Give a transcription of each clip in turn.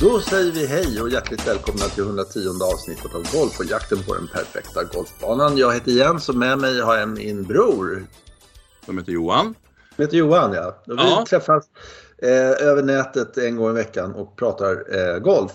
Då säger vi hej och hjärtligt välkomna till 110 avsnittet av Golf och jakten på den perfekta golfbanan. Jag heter Jens och med mig har jag min bror. Som heter Johan. Som heter Johan ja. Och vi Ja. träffas eh, över nätet en gång i veckan och pratar eh, golf.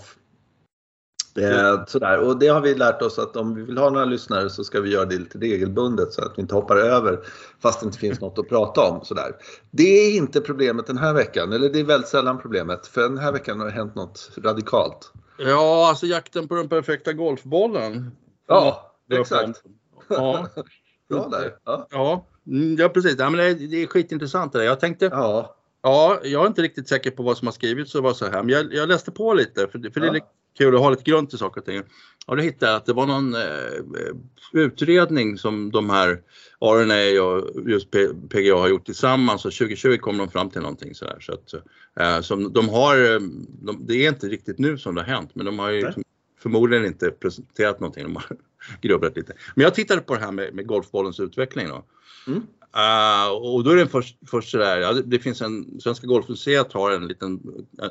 Eh, sådär. Och det har vi lärt oss att om vi vill ha några lyssnare så ska vi göra det lite regelbundet så att vi inte hoppar över fast det inte finns något att prata om. Sådär. Det är inte problemet den här veckan, eller det är väldigt sällan problemet. För den här veckan har det hänt något radikalt. Ja, alltså jakten på den perfekta golfbollen. Ja, exakt. Ja, Bra där. Ja. ja, mm, ja precis. Ja, men det, är, det är skitintressant det där. Jag tänkte, ja. ja, jag är inte riktigt säker på vad som har skrivits och vad så här, men jag, jag läste på lite för, det- för det Ja. lite kul att ha lite grund till saker och ting. Och då hittade jag att det var någon eh, utredning som de här RNA och just PGA har gjort tillsammans och 2020 kom de fram till någonting sådär. Så att, eh, som de har, eh, de, det är inte riktigt nu som det har hänt men de har ju Nej. förmodligen inte presenterat någonting. De har grubblat lite. Men jag tittade på det här med, med golfbollens utveckling då. Mm. Eh, och då är det först, först sådär, ja, det, det finns en, Svenska Golfmuseet har en liten,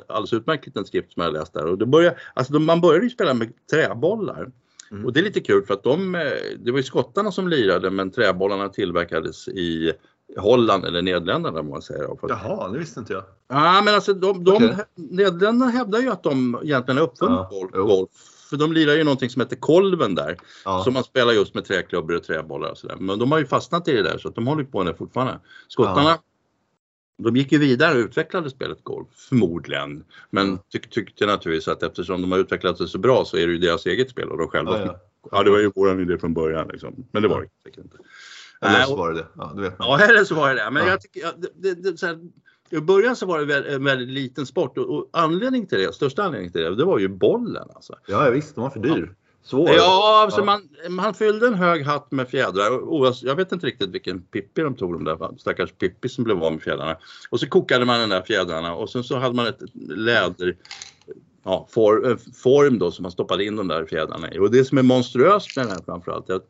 alldeles utmärkt liten skrift som jag läst där och det börjar, alltså de, man började ju spela med träbollar. Mm. Och det är lite kul för att de, eh, det var ju skottarna som lirade men träbollarna tillverkades i Holland eller Nederländerna om man säger. Jaha, det visste inte jag. Ja men alltså de, de Okej. Nederländerna hävdar ju att de egentligen har uppfunnit Ja, golf, golf. För de lirar ju någonting som heter kolven där. Ja. Som man spelar just med träklubbor och träbollar och sådär. Men de har ju fastnat i det där så att de håller på med det fortfarande. Skottarna, Ja. de gick ju vidare och utvecklade spelet golf, förmodligen. Men tyck, tyckte naturligtvis att eftersom de har utvecklat det så bra så är det ju deras eget spel och de själva. Ja, Ja, ja. det var ju vår idé från början liksom. Men det var det säkert inte. Eller så var det det. Ja, du vet. Ja, eller så var det det. Men Ja. jag tycker, det, det, det, så här, i början så var det väl, en väldigt liten sport och, och anledningen till det, största anledningen till det, det var ju bollen alltså. Ja, visst, de var för dyr. Svår. Ja, alltså Ja. Man, man fyllde en hög hatt med fjädrar. Och, jag vet inte riktigt vilken Pippi de tog de där stackars Pippi som blev av med fjädrarna. Och så kokade man den där fjädrarna och sen så hade man ett läder ja, eh, form då som man stoppade in de där fjädrarna i. Och det som är monstruöst med den här framförallt är att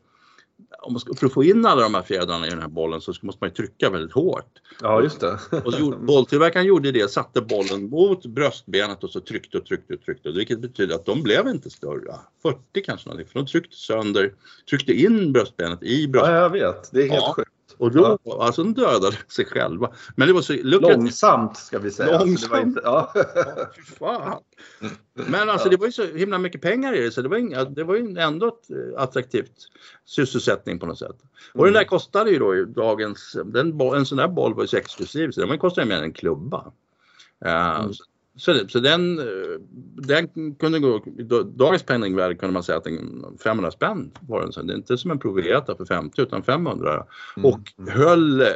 för att få in alla de här fjädrarna i den här bollen så måste man ju trycka väldigt hårt. ja, just det. Och gjorde- bolltillverkaren gjorde det, satte bollen mot bröstbenet och så tryckte och tryckte och tryckte. Vilket betyder att de blev inte större, 40 kanske någonting, för de tryckte sönder, tryckte in bröstbenet i Ja, bröstbenet. jag vet. Det är helt Ja. sjukt. Och då, alltså de dödade sig själva. Men det var så lukrativt. Långsamt ska vi säga. Långsamt. inte, ja. Fan. Men alltså det var ju så himla mycket pengar i det så det var, inga, det var ju ändå ett eh, attraktivt sysselsättning på något sätt. Och den där kostade ju då dagens, den, en sån där boll var ju så exklusiv så den kostade mer än en klubba. Eh, Mm. Så, så, den, eh, den kunde gå, dagens penningvärde kunde man säga att den, 500 spänn var den. Så det är inte som en Proveta för 50 utan 500. Mm. Och höll eh,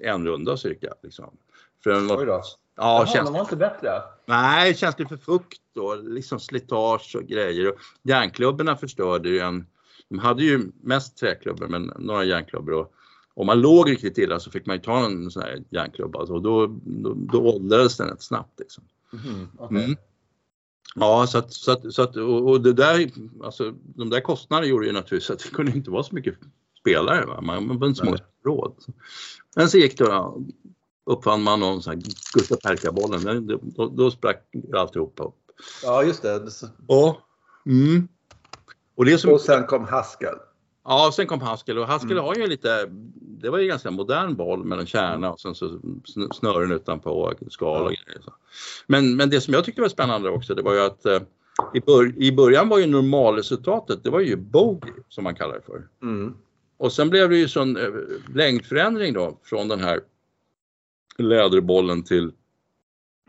en runda cirka. Liksom. För den Oj då. ja, Jaha, känns, de var inte bättre? Nej, känslig för fukt och liksom slitage och grejer. Och järnklubborna förstörde ju en. De hade ju mest träklubbor men några järnklubbor. Och om man låg riktigt illa så fick man ju ta en sån här järnklubba alltså, och då, då, då åldrades den rätt snabbt. Liksom. Mhm. Mm. Ja, så att, så att, så att och, och det där, alltså de där kostnaderna gjorde ju naturligtvis att det kunde inte vara så mycket spelare. Va? Man, var inte så många råd. Men så gick det då, uppfann man någon sån här Gustav Perka-bollen, då, då sprack alltihopa upp. Ja, just det. Ja. Mm. Och det som, Och sen kom Haskell. ja, sen kom Haskell och Haskell Mm. har ju lite, det var ju ganska modern boll med en kärna och sen så sn- snören utanpå skal och grejer. Så. Men, men det som jag tyckte var spännande också, det var ju att eh, i, bör, i början var ju normalresultatet, det var ju bogey som man kallar det för. Mm. Och sen blev det ju sån eh, längdförändring då från den här läderbollen till,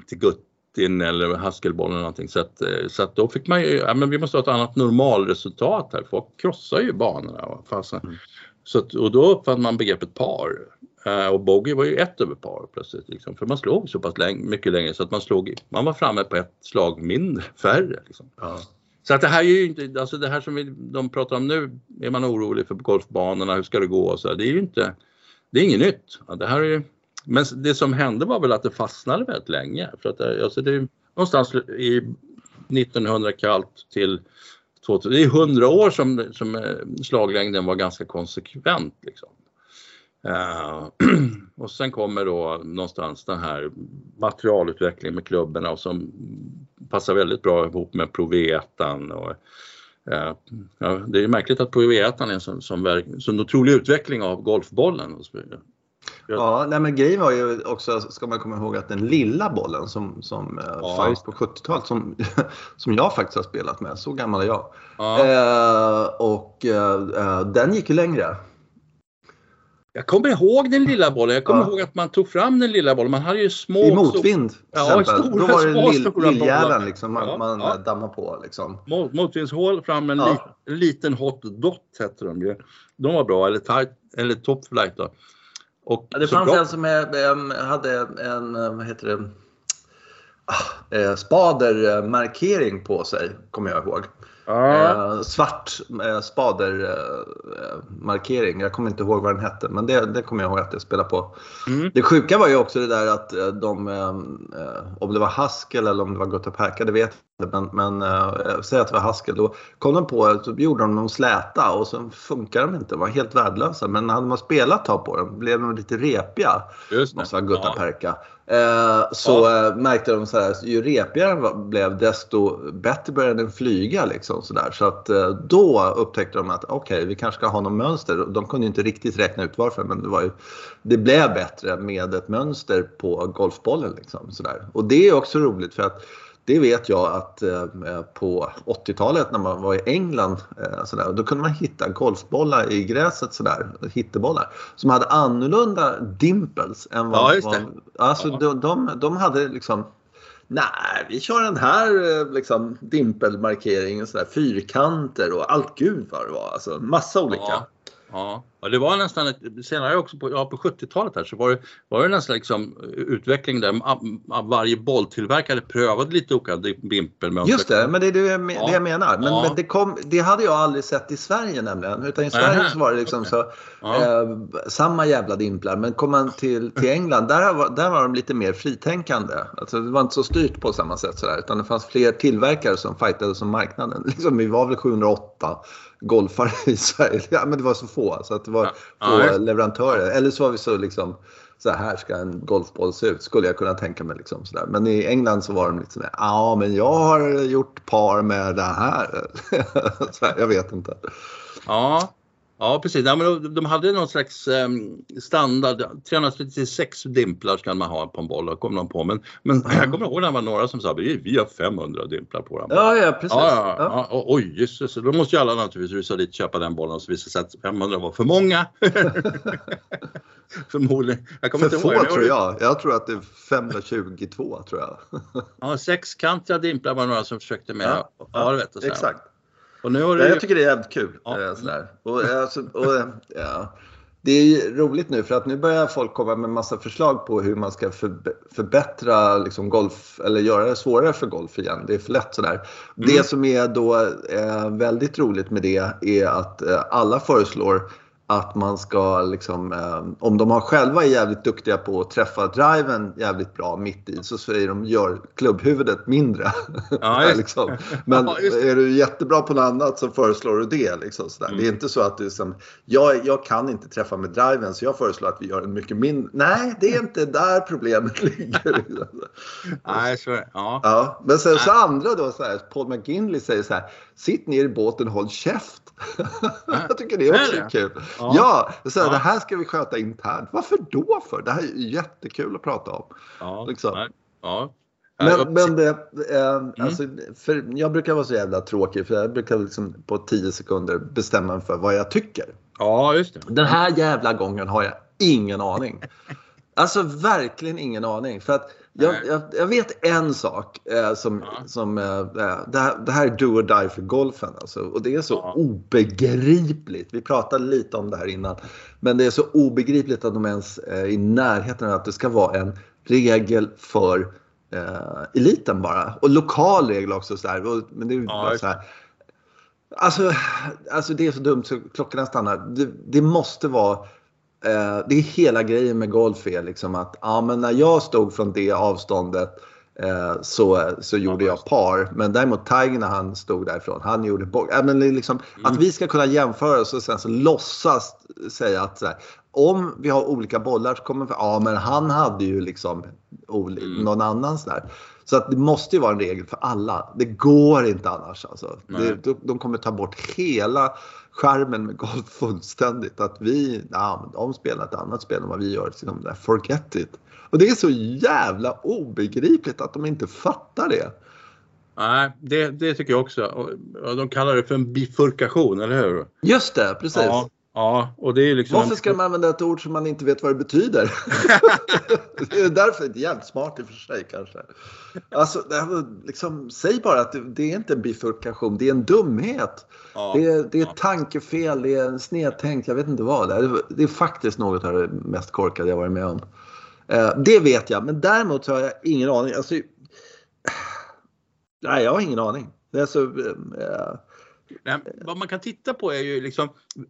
till guttin eller haskelbollen eller någonting. Så att, eh, så att då fick man ju, ja men vi måste ha ett annat normalresultat här. Folk krossar ju banorna. va, Fasen. Mm. Så att, och då uppfann man begreppet par. Eh, och bogey var ju ett över par plötsligt. Liksom, för man slog så pass länge, mycket längre så att man slog, man var framme på ett slag mindre, färre. Liksom. Ja. Så att det här är ju inte, alltså det här som vi, de pratar om nu, är man orolig för golfbanorna, hur ska det gå och så, det är ju inte, det är inget nytt. Ja, det här är ju, men det som hände var väl att det fastnade väldigt länge. För att det, alltså det någonstans i 1900 kallt till 2000, det är 100 år som, som eh, slaglängden var ganska konsekvent. Liksom. Uh, och sen kommer då någonstans den här materialutvecklingen med klubborna och som passar väldigt bra ihop med Provetan och uh, ja, det är märkligt att Provetan är en sån, sån, sån otrolig utveckling av golfbollen. Och så vidare. Ja, nej men grejen var ju också, ska man komma ihåg att den lilla bollen som, som eh, ja, fanns på 70-talet, som, som jag faktiskt har spelat med, så gammal är jag. Ja. Eh, och eh, den gick ju längre. Jag kommer ihåg den lilla bollen. Jag kommer ja. ihåg att man tog fram den lilla bollen. Man hade ju små... I motvind till ja. Stora, Då var det lill, lilljäveln liksom, man, ja, man ja. dammade på. Liksom. Mot, motvindshål fram en ja. li, liten hot dot hette de ju. De var bra, eller, tight, eller top flight då. Och ja, det fanns en som hade en, vad heter det, ah, eh, spadermarkering på sig, kommer jag ihåg. Eh, svart eh, spadermarkering. Eh, jag kommer inte ihåg vad den hette men det, det kommer jag ihåg att jag spelade på. Mm. Det sjuka var ju också det där att de, om det var Haskell eller om det var Gutta Perka, det vet jag inte. Men, men säg att det var Haskell, då kom de på, så gjorde de dem släta och så funkade de inte. De var helt värdelösa. Men hade man spelat tag på dem blev de lite repiga. Just. Måste vara Gutta ja. Eh, så ja. Eh, märkte de så här, ju repigare den blev desto bättre började den flyga. Liksom, så, där. så att eh, då upptäckte de att okej, okay, vi kanske ska ha något mönster. De kunde inte riktigt räkna ut varför men det, var ju, det blev bättre med ett mönster på golfbollen. Liksom, så där. Och det är också roligt för att det vet jag att eh, på 80-talet när man var i England eh, sådär, då kunde man hitta golfbollar i gräset sådär, hittebollar, som hade annorlunda dimples än vad... Ja, just det. Alltså ja. de, de, de hade liksom Nej, vi kör den här eh, liksom, dimpelmarkeringen, sådär, fyrkanter och allt gud vad det var. Alltså massa olika. Ja. Ja, och det var nästan ett, senare också på, ja, på 70-talet här så var det, var det nästan liksom utveckling där varje bolltillverkare prövade lite olika bimpelmönster. Just det, men det är det jag, ja. det jag menar. Men, ja. men det, kom, det, hade jag aldrig sett i Sverige nämligen. Utan i Sverige Aha. så var det liksom så, ja. eh, samma jävla dimplar. Men kom man till, till England, där var, där var de lite mer fritänkande. Alltså, det var inte så styrt på samma sätt sådär, utan det fanns fler tillverkare som fightade om marknaden. Liksom, vi var väl 708 golfare i Sverige. Ja, men det var så få så att det var ja. få ja, leverantörer. Eller så var vi så liksom så här ska en golfboll se ut, skulle jag kunna tänka mig. Liksom, så där. Men i England så var de lite sådär, ja men jag har gjort par med det här. här jag vet inte. Ja, Ja precis, ja, men de hade någon slags um, standard, 336 dimplar kan man ha på en boll, kom de på. Men, men jag kommer ihåg när det var några som sa vi har 500 dimplar på den. Ja, ja precis. Ja, ja, ja. oj jösses, då måste ju alla naturligtvis rusa dit och köpa den bollen så visade sig att 500 var för många. Förmodligen. Jag kommer för inte få ihåg. tror jag. Jag tror att det är 522 tror jag. ja, sexkantiga dimplar var några som försökte med. Ja, ja, vet exakt. Och nu har du... Jag tycker det är jävligt kul. Ja. Eh, sådär. Och, alltså, och, ja. Det är roligt nu för att nu börjar folk komma med massa förslag på hur man ska förbättra liksom golf eller göra det svårare för golf igen. Det är för lätt sådär. Mm. Det som är då eh, väldigt roligt med det är att eh, alla föreslår att man ska liksom, eh, om de har själva är jävligt duktiga på att träffa driven jävligt bra mitt i så säger de gör klubbhuvudet mindre. Ja, liksom. Men ja, är du jättebra på något annat så föreslår du det. Liksom, sådär. Mm. Det är inte så att du som, jag, jag kan inte träffa med driven så jag föreslår att vi gör en mycket mindre. Nej, det är inte där problemet ligger. Nej, så, ja. ja. Men sen så andra då, så här, Paul McGinley säger så här, sitt ner i båten, håll käft. jag tycker det är också är kul. Ja, ja, så här, ja. det här ska vi sköta internt. Varför då för? Det här är jättekul att prata om. Ja, liksom. ja. Men, men det, eh, mm. alltså, för jag brukar vara så jävla tråkig för jag brukar liksom på 10 sekunder bestämma mig för vad jag tycker. Ja, just det. Den här jävla gången har jag ingen aning. Alltså verkligen ingen aning. För att jag, jag, jag, vet en sak eh, som, ja. som eh, eh, det, här, det, här, är do or die för golfen. Alltså, och det är så ja. obegripligt. Vi pratade lite om det här innan. Men det är så obegripligt att de ens är i närheten av att det ska vara en regel för eh, eliten bara. Och lokal regel också. Så här. Och, men det är ja, så här. Alltså, alltså det är så dumt så klockorna stannar. Det, det måste vara eh, det är hela grejen med golf är liksom att ja, men när jag stod från det avståndet eh, så, så gjorde jag par. Men däremot Tiger när han stod därifrån, han gjorde bort. Äh, men liksom, mm. Att vi ska kunna jämföra oss och sen så låtsas säga att så här, om vi har olika bollar så kommer vi, ja men han hade ju liksom mm. någon annan sådär. Så att det måste ju vara en regel för alla. Det går inte annars. Alltså. Det, de kommer ta bort hela skärmen med golf fullständigt. Att vi, ja, de spelar ett annat spel än vad vi gör. Liksom, där, forget it. Och det är så jävla obegripligt att de inte fattar det. Nej, det, det tycker jag också. Och de kallar det för en bifurkation, eller hur? Just det, precis. Ja, ja, och det är liksom... Varför ska man använda ett ord som man inte vet vad det betyder? det är därför det är jävligt smart i och för sig kanske. Alltså, det här, liksom, säg bara att det, det är inte en bifurkation, det är en dumhet. Ja, Det är, det är ja. tankefel, det är en snedtänkt, jag vet inte vad det är. Det är faktiskt något av det mest korkade jag varit med om. Eh, det vet jag, men däremot så har jag ingen aning. Alltså, nej, jag har ingen aning. Det är så, eh, Nej, vad man kan titta på är ju liksom,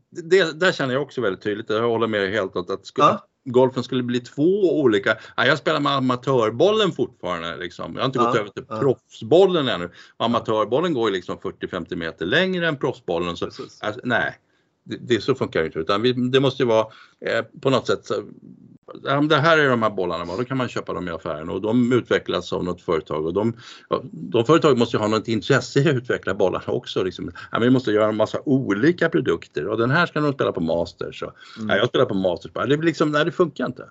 det, där känner jag också väldigt tydligt, jag håller med helt att, att skulle, Ja. golfen skulle bli två olika, ja, jag spelar med amatörbollen fortfarande liksom. jag har inte Ja, gått över till proffsbollen ännu. Amatörbollen går ju liksom 40-50 meter längre än proffsbollen. Så, alltså, nej, det, så funkar det inte utan vi, det måste ju vara eh, på något sätt ja, det här är de här bollarna, då kan man köpa dem i affären och de utvecklas av något företag och de, de företag måste ju ha något intresse i att utveckla bollarna också. Liksom. Ja, vi måste göra en massa olika produkter och den här ska de spela på Masters. Och, Mm. ja, jag spelar på Masters, det, blir liksom, nej, det funkar inte.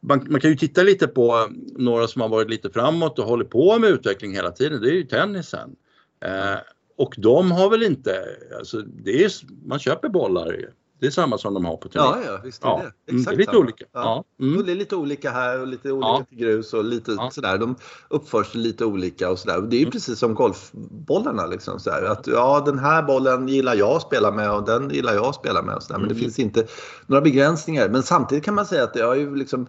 Man, man kan ju titta lite på några som har varit lite framåt och håller på med utveckling hela tiden, det är ju tennisen. Eh, och de har väl inte, alltså, det är, man köper bollar. Det är samma som de har på turné. ja, ja, visst är Ja, det. mm, det är Exakt lite samma. olika. Ja. Mm. Och det är lite olika här och lite olika Ja. till grus och lite Ja. sådär. De uppför sig lite olika och sådär. Det är ju Mm. precis som golfbollarna liksom sådär. Att ja, den här bollen gillar jag att spela med och den gillar jag att spela med och sådär. Men det Mm. finns inte några begränsningar. Men samtidigt kan man säga att det har ju liksom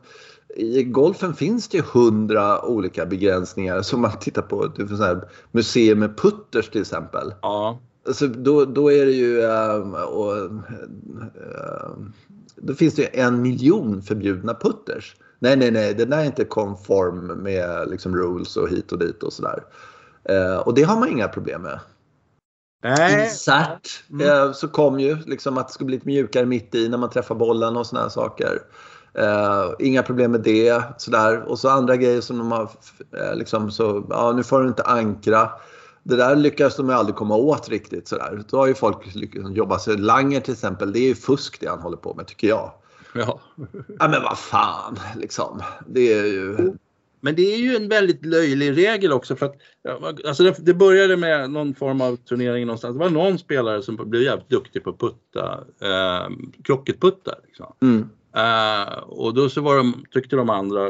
i golfen finns det hundra olika begränsningar. Som man tittar på typ så här, museum med putters till exempel. Ja. Alltså, då, då är det ju... ehm, och, ehm, då finns det ju en miljon förbjudna putters. Nej, nej, nej, den där är inte konform med liksom, rules och hit och dit och sådär. Eh, och det har man inga problem med. Nej. Insert Mm. eh, så kom ju liksom att det skulle bli lite mjukare mitt i när man träffar bollen och här saker. Eh, inga problem med det. Sådär. Och så andra grejer som de har liksom så, ja nu får du inte ankra. Det där lyckas de ju aldrig komma åt riktigt sådär. Då har ju folk lyckats jobba sig. Langer till exempel, det är ju fusk det han håller på med tycker jag. Ja. Ja men vad fan liksom. Det är ju... Men det är ju en väldigt löjlig regel också för att alltså det, det började med någon form av turnering någonstans. Det var någon spelare som blev jävligt duktig på att putta, eh, krocketputta. Liksom. Mm. Eh, och då så var de, tyckte de andra,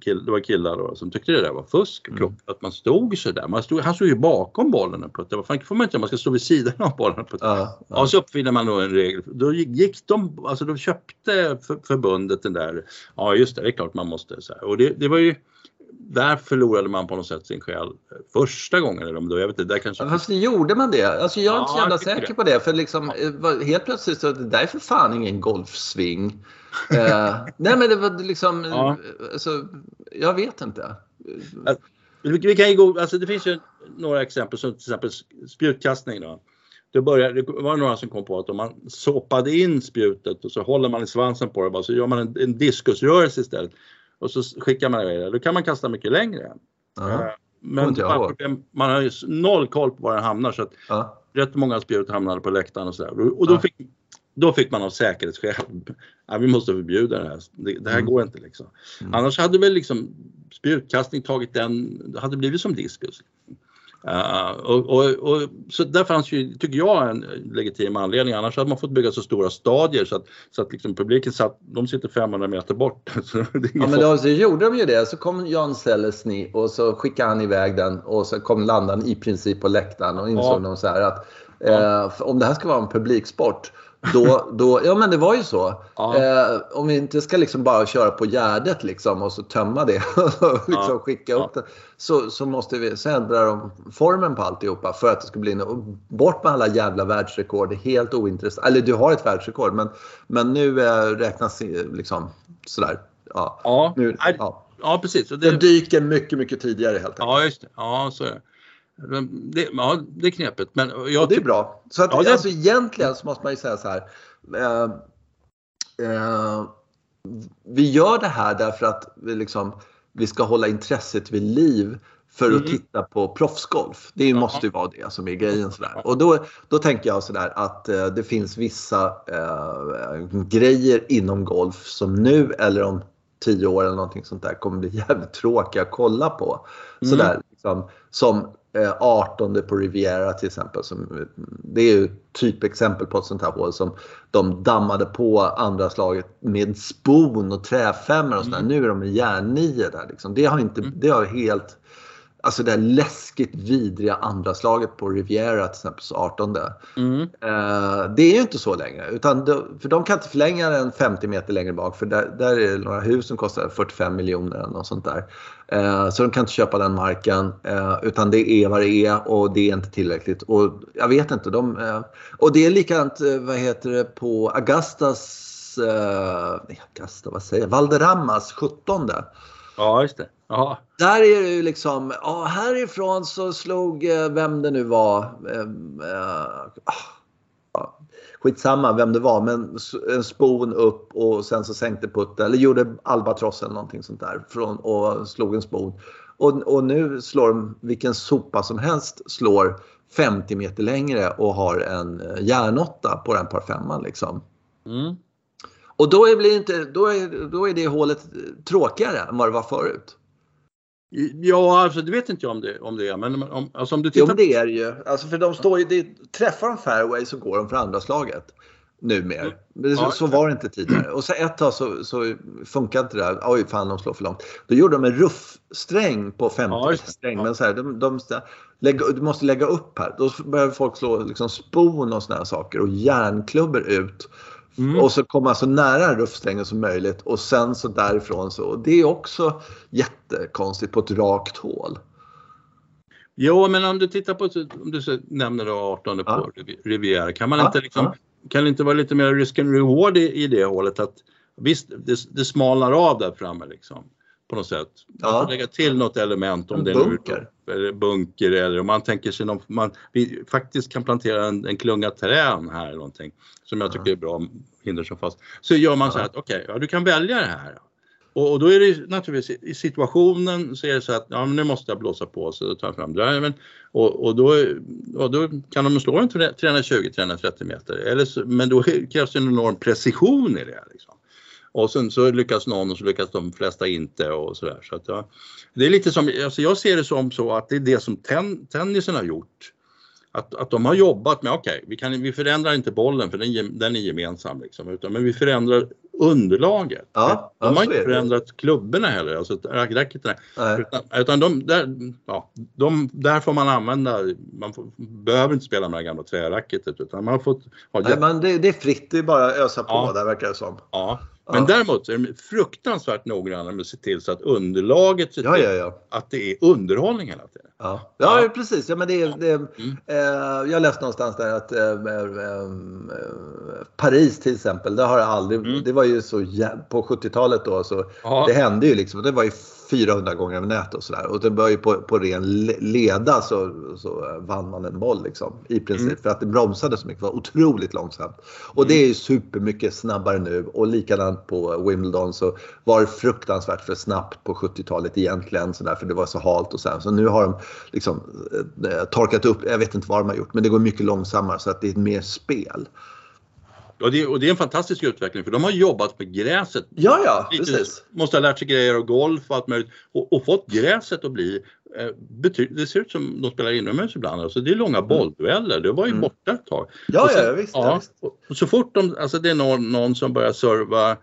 kill, det var killar då, som tyckte det där var fusk. Mm. Att man stod så där. Man stod, han stod ju bakom bollen och puttade. Vad fan får man inte? Man ska stå vid sidan av bollen och putta. Ja, Ja, ja. så uppfinner man då en regel. Då gick- de, alltså de köpte för, förbundet den där, ja just det, det är klart man måste så här. Och det, det var ju, där förlorade man på något sätt sin själ första gången. Eller det, jag vet inte, där kanske... Ja, Fast gjorde man det? Alltså jag är inte så Ja, jävla säker det. på det. För liksom, eh, var- helt plötsligt så det där är för fan ingen golfsving. eh, nej men det var liksom, Ja. eh, alltså, jag vet inte. Vi, vi kan ju gå, alltså det finns ju några exempel som till exempel spjutkastning då. Det, började, det var några som kom på att om man såpade in spjutet och så håller man i svansen på det bara, så gör man en, en diskusrörelse istället. Och så skickar man iväg det. Då kan man kasta mycket längre. Ja, Eh, Men ihåg. man har ju noll koll på var den hamnar så att ja. rätt många spjut hamnade på läktaren och sådär. Och då, Ja. fick, då fick man av säkerhetsskäl, ja, vi måste förbjuda det här. Det, det här Mm. går inte liksom. Mm. Annars hade väl liksom spjutkastning tagit den, det hade blivit som diskus. Uh, och, och, och, så där fanns ju, tycker jag, en legitim anledning. Annars hade man fått bygga så stora stadier så att, så att liksom publiken satt, de sitter 500 meter bort. Ja, men då, så gjorde de ju det. Så kom Jan Selesny och så skickade han iväg den och så kom landaren i princip på läktaren och insåg Ja. de så här att eh, för om det här ska vara en publiksport då, då, ja men det var ju så. Ja. Eh, om vi inte ska liksom bara köra på gärdet liksom och så tömma det och liksom Ja. skicka Ja. upp det. Så, så måste vi, så ändrar de formen på alltihopa för att det ska bli och bort med alla jävla världsrekord. Det är helt ointressant. Eller du har ett världsrekord men, men nu eh, räknas eh, liksom sådär. Ja. Ja, Nu, ja. ja precis. Det det, dyker mycket, mycket tidigare helt enkelt. ja, just det. Ja, så är det. Det. Ja, det är knepigt. Men jag det är bra. Så att, Ja, det- alltså, egentligen så måste man ju säga så här. Eh, eh, vi gör det här därför att vi liksom, vi ska hålla intresset vid liv för att Mm. titta på proffsgolf. Det Ja. måste ju vara det som är grejen. Sådär. Och då, då tänker jag sådär att eh, det finns vissa eh, grejer inom golf som nu eller om tio år eller någonting sånt där kommer bli jävligt tråkiga att kolla på. Mm. Liksom, som eh, 18 på Riviera till exempel. Som, det är ju typexempel på ett sånt här hål som de dammade på andra slaget med spon och träfemmor och sådär. Mm. Nu är de med järnnio där. Liksom. Det har inte, Mm. det har helt Alltså det läskigt vidriga andra slaget på Riviera till exempel, så 18. Mm. Eh, det är ju inte så längre. Utan de, för de kan inte förlänga den 50 meter längre bak för där, där är det några hus som kostar 45 miljoner eller något sånt där. Eh, så de kan inte köpa den marken. Eh, utan det är vad det är och det är inte tillräckligt. Och jag vet inte. De, eh, och det är likadant, eh, vad heter det, på Augustas, eh, nej, Augusta, vad säger jag, Valderramas 17. Ja, just det. Ja. Där är det ju liksom, ja härifrån så slog eh, vem det nu var, eh, ah, skitsamma vem det var, men en spon upp och sen så sänkte putten, eller gjorde albatross eller någonting sånt där från, och slog en spon. Och, och nu slår de, vilken sopa som helst slår 50 meter längre och har en eh, järnåtta på den par femman liksom. Mm. Och då är, inte, då, är, då är det hålet tråkigare än vad det var förut. Ja, alltså det vet inte jag om det, om det är, men om, alltså, om du Jo tittar men det är det ju. Alltså för de står ju, det, träffar de fairway så går de för andra slaget. Numera. Men så, så var det inte tidigare. Och så ett tag så, så funkar inte det där. Oj fan de slår för långt. Då gjorde de en ruffsträng på 50 Ja, sträng. Men så här, de, de, lägga, du måste lägga upp här. Då börjar folk slå liksom spon och såna här saker och järnklubbor ut. Mm. Och så komma så nära ruffsträngen som möjligt och sen så därifrån så. Och det är också jättekonstigt på ett rakt hål. Jo, men om du tittar på, om du nämner då 18 på Ja. Rivi- Riviera, kan man Ja, inte liksom, kan det inte vara lite mer risk and reward i, i det hålet att visst, det, det smalnar av där framme liksom på något sätt. Man Ja. lägga till något element om En det bunker. nu eller bunker eller om man tänker sig någon, man vi faktiskt kan plantera en, en klunga trän här eller någonting som jag tycker är bra hinder som fast. Så gör man så här att okej, ja, du kan välja det här. Och, och då är det naturligtvis i situationen så är det så att ja, men nu måste jag blåsa på så då tar jag fram driven och, och, då, och då kan de slå en 320-330 meter. Eller så, men då krävs det en enorm precision i det. Liksom. Och sen så lyckas någon och så lyckas de flesta inte och sådär. Så att, ja, det är lite som, alltså jag ser det som så att det är det som ten, tennisen har gjort. Att, att de har jobbat med, okej, vi, kan, vi förändrar inte bollen för den, den är gemensam liksom, utan, men vi förändrar underlaget. Ja, de har så inte förändrat klubborna heller, alltså rack- racketerna. Utan, utan de, där, ja, de, där får man använda, man får, behöver inte spela med det gamla träracketet utan man har fått ha Nej, men det, det är fritt, det är bara att ösa på Ja. där verkar det som. Ja. Men Ja. däremot så är de fruktansvärt noggranna med att se till så att underlaget Ja, ja, ja. att det är underhållning hela tiden. Ja, ja, Ja. precis. Ja, men det, är- det, är- Mm. eh, jag läste någonstans där att eh, eh, eh, Paris till exempel, det har aldrig, Mm. det var ju så på 70-talet då så Ja. det hände ju liksom, det var ju 400 gånger över nät och sådär och det var ju på, på ren le- leda så, så vann man en boll liksom i princip Mm. för att det bromsade så mycket, det var otroligt långsamt. Och det är ju supermycket snabbare nu och likadant på Wimbledon så var det fruktansvärt för snabbt på 70-talet egentligen sådär för det var så halt och så här. Så nu har de liksom eh, torkat upp, jag vet inte vad de har gjort men det går mycket långsammare så att det är mer spel. Och det, och det är en fantastisk utveckling för de har jobbat med gräset. Ja, ja, Lite- precis. Måste ha lärt sig grejer och golf och allt möjligt och, och fått gräset att bli eh, bety- det ser ut som de spelar inomhus ibland. Alltså det är långa bolldueller. Det var ju Mm. borta ett tag. Ja, sen- ja, visst. Ja, Ja, visst. och så fort de, alltså det är någon, någon som börjar serva,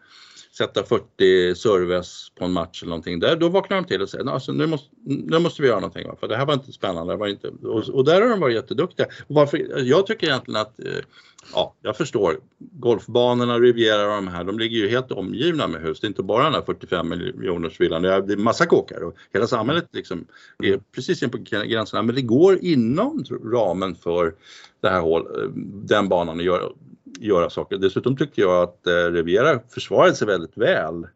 sätta 40 serves på en match eller någonting, där, då vaknar de till och säger alltså, nu, måste, nu måste vi göra någonting. va, För det här var inte spännande. Det var inte, och, och där har de varit jätteduktiga. Varför, jag tycker egentligen att, eh, ja, jag förstår. Golfbanorna, Riviera och de här, de ligger ju helt omgivna med hus. Det är inte bara den här 45 miljoners villan. Det är, massa kåkar och hela samhället liksom är precis in på gränserna. Men det går inom ramen för det här hål, eh, den banan att göra, göra saker. Dessutom tycker jag att eh, Riviera försvarade sig väldigt väl.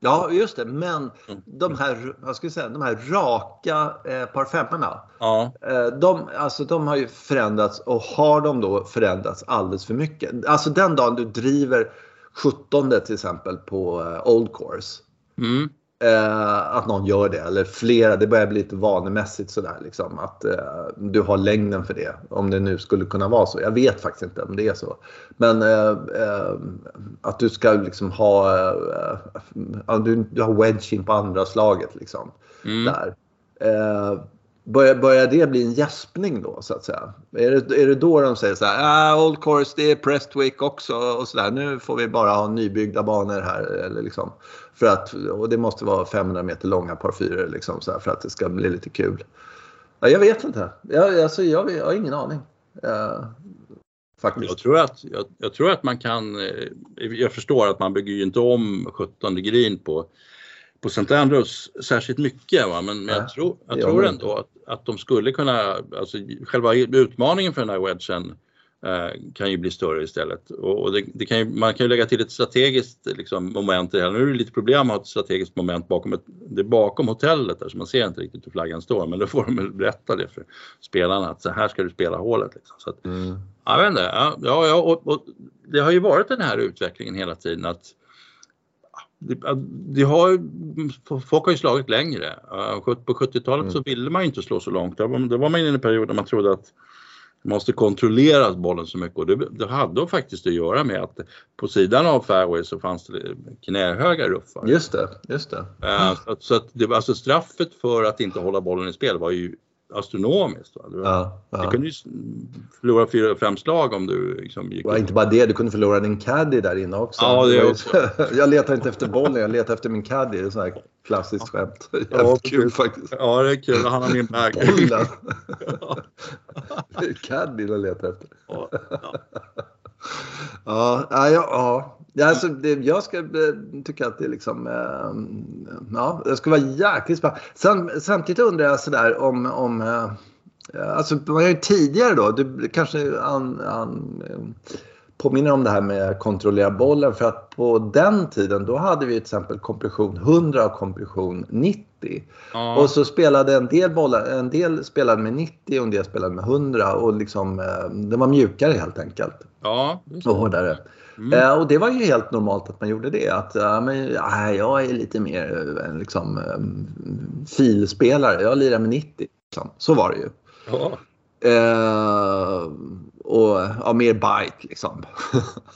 Ja, just det. Men Mm. de här, jag säga, de här raka eh, par femmorna, Ja, eh, de, alltså, de har ju förändrats och har de då förändrats alldeles för mycket? Alltså den dagen du driver 17 till exempel på eh, Old Course. mm. Eh, att någon gör det eller flera. Det börjar bli lite vanemässigt sådär liksom att eh, du har längden för det. Om det nu skulle kunna vara så. Jag vet faktiskt inte om det är så. Men eh, eh att du ska liksom ha, eh, du, du har wedge in på andra slaget liksom. Mm. Där. Börjar, börjar det bli en gäspning då så att säga? Är det, är det då de säger så här, ah, Old Course det är Prestwick också och så där. Nu får vi bara ha nybyggda banor här. Eller liksom, för att, och det måste vara 500 meter långa par fyror liksom, så här, för att det ska bli lite kul. Ja, jag vet inte. Jag, alltså, jag, jag har ingen aning. Uh, faktiskt. Jag tror, att, jag, jag, tror att man kan, eh, jag förstår att man bygger ju inte om 17 green på på St. Andrews särskilt mycket. Va? Men, men jag tror, jag tror ändå att, att de skulle kunna, alltså själva utmaningen för den här wedgen eh, kan ju bli större istället. Och, och det, det kan ju, man kan ju lägga till ett strategiskt liksom, moment i det här. Nu är det lite problem att ha ett strategiskt moment bakom, ett, det bakom hotellet där så man ser inte riktigt hur flaggan står men då får de berätta det för spelarna att så här ska du spela hålet. Liksom. Så att, mm. Jag vet inte, ja, ja, och, och, det har ju varit den här utvecklingen hela tiden att det, har, folk har ju slagit längre. På 70-talet mm. så ville man inte slå så långt. Då var man inne i en period där man trodde att man måste kontrollera bollen så mycket och det, det hade faktiskt att göra med att på sidan av fairway så fanns det knähöga ruffar. Just det, just det. Så, att, så att det, alltså straffet för att inte hålla bollen i spel var ju astronomiskt. Va? Du, ja, ja. du kunde ju förlora fyra, fem slag om du liksom gick... Och inte bara det, du kunde förlora din caddy där inne också. Ja, det också. jag letar inte efter bollen, jag letar efter min caddy. Det är sånt här klassiskt skämt. Ja, kul faktiskt. Ja, det är kul. Han har min bag. Bollen. det är jag letar efter. Ja, ja. ja, ja, ja. Alltså, det, jag ska eh, tycka att det liksom, eh, ja, det ska vara jäkligt spännande. Sen, samtidigt undrar jag sådär om, om eh, alltså man har ju tidigare då, du kanske an, an, påminner om det här med kontrollera bollen för att på den tiden då hade vi till exempel kompression 100 och kompression 90. Ja. Och så spelade en del bollar, en del spelade med 90 och en del spelade med 100 och liksom, det var mjukare helt enkelt. Ja, och hårdare. Mm. Eh, och det var ju helt normalt att man gjorde det. Att ja, men, ja, jag är lite mer eh, liksom, eh, filspelare, jag lirar med 90. Liksom. Så var det ju. Ja. Eh, och ja, mer bite liksom.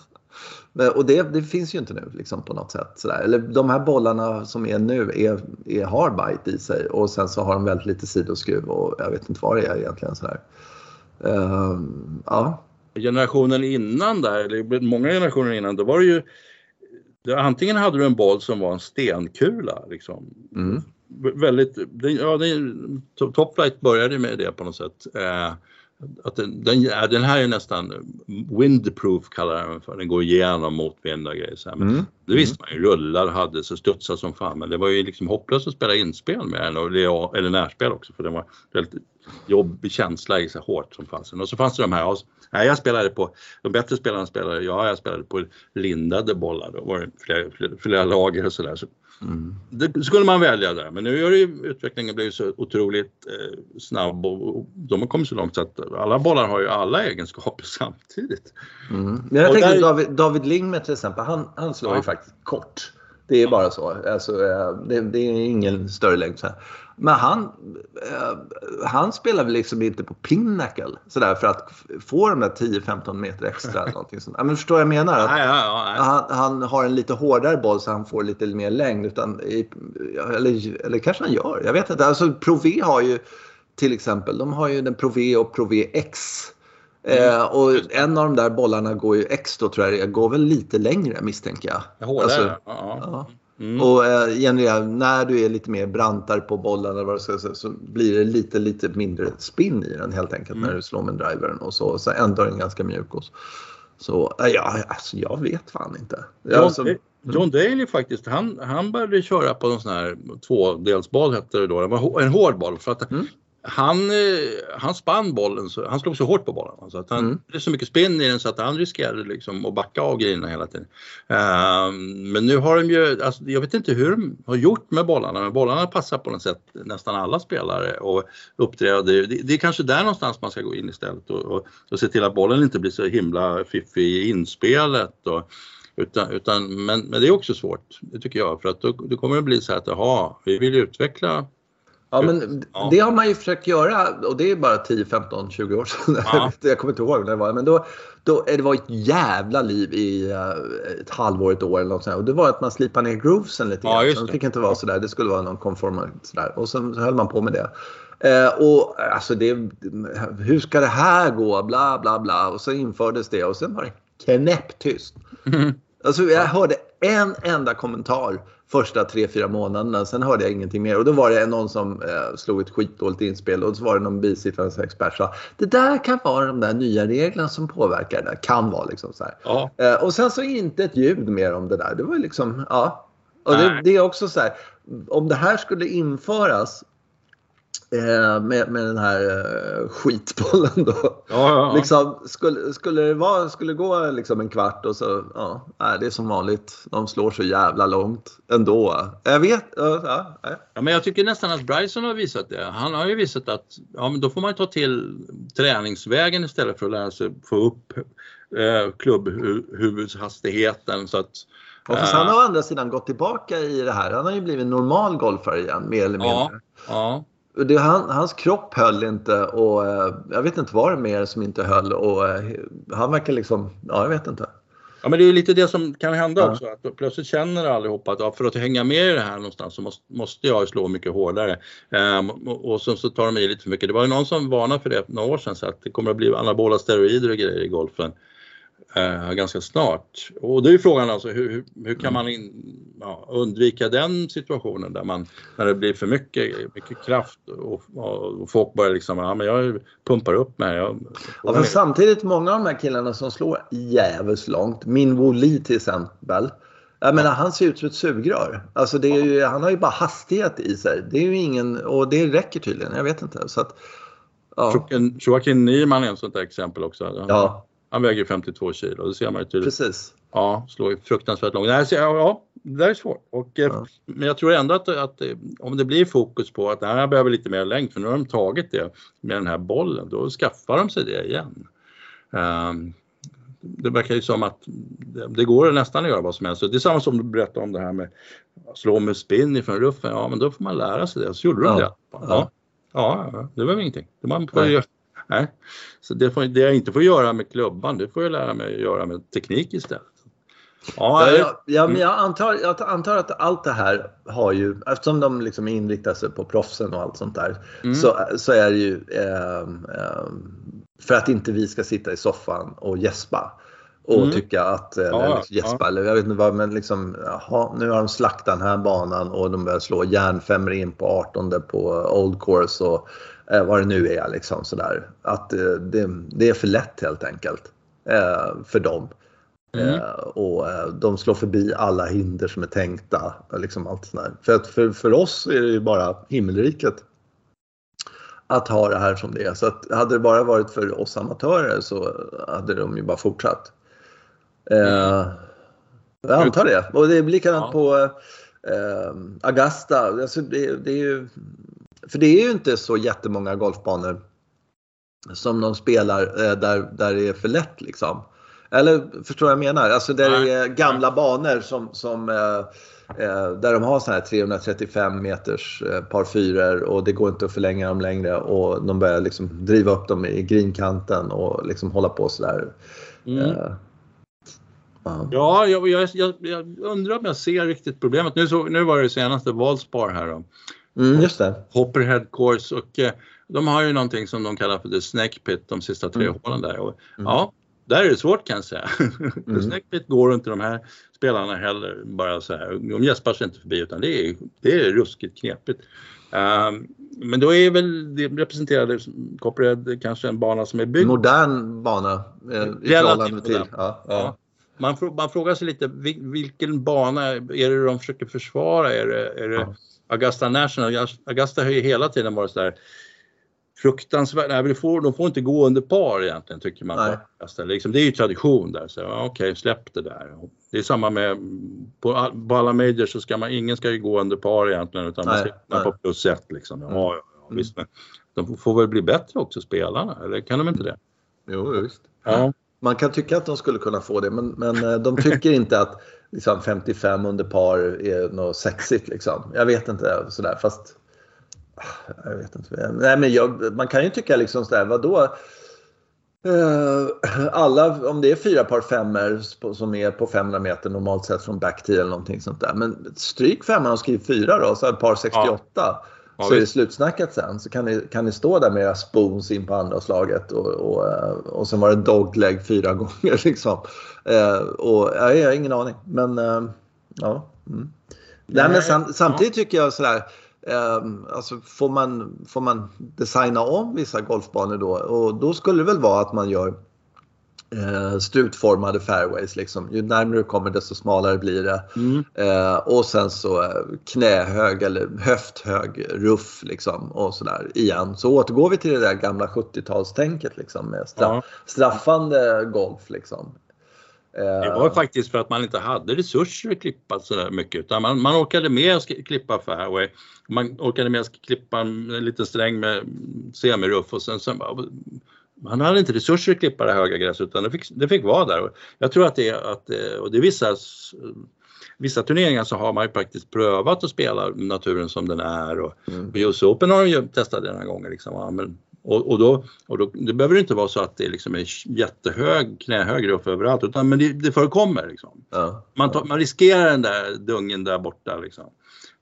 och det, det, finns ju inte nu liksom, på något sätt. Sådär. Eller de här bollarna som är nu är, är, har bite i sig och sen så har de väldigt lite sidoskruv och jag vet inte vad det är egentligen. Sådär. Uh, ja, generationen innan där, eller många generationer innan, då var det ju Antingen hade du en boll som var en stenkula liksom. Mm. Väldigt, ja, Top Flight började med det på något sätt. Eh, att den, den, den, här är nästan windproof kallar den för. Den går igenom motvind och grejer. Så Men mm. Det visste man ju, rullar hade så studsade som fan men det var ju liksom hopplöst att spela inspel med den och, eller närspel också för det var väldigt jobbig känsla i så hårt som fanns. Och så fanns det de här, nej, jag spelade på, de bättre spelarna spelade, ja jag spelade på lindade bollar, då var det flera, flera, flera lager och sådär. Så Mm. Det skulle man välja där, men nu har ju utvecklingen blivit så otroligt eh, snabb och, och, de har kommit så långt så att alla bollar har ju alla egenskaper samtidigt. Mm. Men jag tänker där... David, David Lingmer till exempel, han, han slår ja. ju faktiskt kort. Det är bara så. Alltså, eh, det, det, är ingen större längd. Så här. Men han, eh, han spelar väl liksom inte på Pinnacle sådär för att få de där 10-15 meter extra. Eller någonting sånt. Men förstår vad jag menar? Att nej, ja, ja, han, han, har en lite hårdare boll så han får lite mer längd. Utan, eller, eller kanske han gör, jag vet inte. Alltså Prové har ju till exempel, de har ju den Prové och Prové X. Mm. Eh, och en av de där bollarna går ju då tror jag det går väl lite längre misstänker jag. Hårdare? Alltså, ja. Mm. Och eh, generellt, när du är lite mer brantare på bollen eller vad säga, så blir det lite, lite mindre spinn i den helt enkelt mm. när du slår med drivern och så. Så ändå är den ganska mjuk. Och så, så ja, alltså, jag vet fan inte. John, alltså, John Daly faktiskt, han, han började köra på en sån här tvådelsboll hette det då. Det var en hård boll. För att mm han, eh, han spann bollen, så, han slog så hårt på bollen. Så att han, mm. Det är så mycket spinn i den så att han riskerade liksom att backa av grejerna hela tiden. Uh, men nu har de ju, alltså, jag vet inte hur de har gjort med bollarna, men bollarna passar på något sätt nästan alla spelare och uppträder. Det, det är kanske där någonstans man ska gå in istället och, och, och se till att bollen inte blir så himla fiffig i inspelet. Och, Utan, utan, men, men det är också svårt, det tycker jag, för att då, då kommer det bli så här att jaha, vi vill utveckla Ja, men Ja. det har man ju försökt göra och det är bara 10, 15, 20 år sedan. Ja. jag kommer inte ihåg när det var. Men då, då det var ett jävla liv i uh, ett halvår, ett år eller något sånt. Och det var att man slipade ner groovesen lite Ja, grann. Så det. fick inte vara sådär. Det skulle vara någon conform sådär. Och sen så höll man på med det. Eh, och alltså det, hur ska det här gå? Bla bla bla. Och så infördes det och sen var det knäpptyst. Alltså jag hörde en enda kommentar första tre, fyra månaderna. Sen hörde jag ingenting mer. Och då var det någon som eh, slog ett skitdåligt inspel och så var det någon bisittande expert som sa det där kan vara de där nya reglerna som påverkar det där. Kan vara liksom så här. Ja, Eh, och sen så inte ett ljud mer om det där. Det var liksom, ja. Och det, det är också så här, om det här skulle införas eh, med, med den här eh, skitbollen då. ja, ja. Liksom, skulle, skulle det vara, skulle gå liksom en kvart och så, ja, nej, det är som vanligt. De slår så jävla långt ändå. Jag vet, ja, ja. Ja, men jag tycker nästan att Bryson har visat det. Han har ju visat att ja, men då får man ta till träningsvägen istället för att lära sig få upp eh, klubbhuvudshastigheten så att Och fast eh, han har å andra sidan gått tillbaka i det här. Han har ju blivit normal golfare igen, mer eller mindre. ja, ja, Det, han, hans kropp höll inte och eh, jag vet inte vad det mer som inte höll. Och, eh, han verkar liksom, ja jag vet inte. Ja men det är ju lite det som kan hända Ja. också att plötsligt känner allihopa att ja, för att hänga med i det här någonstans så måste, måste jag slå mycket hårdare. Ehm, och och så, så tar de i lite för mycket. Det var ju någon som varnade för det för några år sedan så att det kommer att bli anabola steroider och grejer i golfen eh, ganska snart. Och det är ju frågan alltså hur, hur, kan man in, ja, undvika den situationen där man när det blir för mycket, mycket kraft och, och, folk börjar liksom, ja men jag pumpar upp mig. Jag, Ja, för samtidigt, många av de här killarna som slår jävligt långt, Min Woo Lee till exempel. Jag menar, han ser ut som ett sugrör. Alltså det är ju, han har ju bara hastighet i sig. Det är ju ingen, och det räcker tydligen. Jag vet inte. Så att, ja. Joakim- Joakim Nyman är ett sånt där exempel också. Han, ja, han väger 52 kilo, det ser man ju tydligt. precis. Ja, slår ju fruktansvärt långt. Nej, så, ja, det där är svårt. Och, eh, Ja. Men jag tror ändå att, att eh, om det blir fokus på att här behöver lite mer längd, för nu har de tagit det med den här bollen, då skaffar de sig det igen. Ehm, det verkar ju som att det, det går nästan att göra vad som helst. Det är samma som du berättade om det här med att slå med spinn ifrån ruffen. Ja, men då får man lära sig det. Så gjorde de Ja. det. Ja. Ja, ja, det var väl ingenting. Det man får. Nej. Så det, får, det jag inte får göra med klubban, det får jag lära mig att göra med teknik istället. Ja, Ja, jag- ja, ja, men jag antar, jag antar att allt det här har ju, eftersom de liksom inriktar sig på proffsen och allt sånt där, Mm. så, så är det ju ehm, för att inte vi ska sitta i soffan och gäspa. Och Mm. tycka att, eller Ja, liksom gäspa, eller jag vet inte vad, men liksom, jaha, nu har de slaktat den här banan och de börjar slå järnfemmor in på 18 på Old Course och eh, vad det nu är liksom sådär. Att eh, det, det är för lätt helt enkelt eh, för dem. Mm. Eh, och eh, de slår förbi alla hinder som är tänkta. Liksom allt sånt där. För, att för, för oss är det ju bara himmelriket att ha det här som det är. Så att hade det bara varit för oss amatörer så hade de ju bara fortsatt. Eh, jag antar det. Och det är likadant Ja. på eh, Augusta. Alltså det, det är ju, för det är ju inte så jättemånga golfbanor som de spelar eh, där, där det är för lätt liksom. Eller förstår vad jag menar? Alltså där det är gamla banor som, som eh, eh, där de har såna här 335 meters par fyror och det går inte att förlänga dem längre och de börjar liksom driva upp dem i greenkanten och liksom hålla på sådär. Mm. Eh, ja. Ja, jag, jag, jag, jag undrar om jag ser riktigt problemet. Nu, så, nu var det senaste Valspar här då. Mm, just det. Hopperhead Course och eh, de har ju någonting som de kallar för the Snake Pit, de sista tre Mm. hålen där. Och, Mm. Ja, där är det svårt kan jag säga. Mm. Snake Pit går inte de här spelarna heller bara så här. De gäspar sig inte förbi utan det är, det är ruskigt knepigt. Ehm, men då är väl det representerade Copperhead kanske en bana som är byggd Modern bana eh, i förhållande till. Ja, Ja. Man, man frågar sig lite vil- vilken bana är det de försöker försvara? Är det, är det Ja. Augusta National? Augusta har ju hela tiden varit så där fruktansvärt. Nej, vi får, de får inte gå under par egentligen tycker man. Nej. Augusta. Liksom, det är ju tradition där. Så, ja, Okej, släpp det där. Det är samma med på, all- på alla majors så ska man, ingen ska ju gå under par egentligen utan man Nej, ska komma nej. på plus ett liksom. Ja, Mm. ja, ja, visst, men de får väl bli bättre också spelarna, eller kan de inte det? Jo, visst. Ja. Man kan tycka att de skulle kunna få det men, men eh, de tycker inte att liksom, 55 under par är något sexigt. Liksom. Jag vet inte sådär fast ah, jag vet inte. Nej, men jag, man kan ju tycka liksom sådär, vadå? Eh, alla, om det är fyra par femmer som är på 500 meter normalt sett från backtee eller någonting sånt där. Men stryk femman och skriv fyra då, så här par 68. Ja. Ja, så är det slutsnackat sen. Så kan ni, kan ni stå där med era spoons in på andra slaget och, och, eh, och sen var det dogleg fyra gånger liksom. Uh, och jag har ingen aning. Men uh, ja. Mm. Nej, men sam, samtidigt tycker jag sådär Um, alltså får, man, får man designa om vissa golfbanor då? Och då skulle det väl vara att man gör uh, strutformade fairways. Liksom. Ju närmare du kommer desto smalare blir det. Mm. Uh, och sen så uh, knähög eller höfthög ruff liksom, och sådär igen. Så återgår vi till det där gamla 70-talstänket liksom, med straff, ja. straffande golf. Liksom. Det var faktiskt för att man inte hade resurser att klippa så där mycket utan man, man orkade med att klippa fairway. Man orkade med att klippa en liten sträng med semiruff och sen, sen man hade inte resurser att klippa det höga gräset utan det fick, det fick vara där. Jag tror att det är, att, och det är vissa, vissa turneringar så har man ju faktiskt prövat att spela naturen som den är och mm. US Open har de ju testat det några gånger. Liksom. Men och, och, då, och då, det behöver inte vara så att det liksom är jättehög knähög ruff överallt utan men det, det förekommer. Liksom. Ja, man, tar, man riskerar den där dungen där borta. Liksom.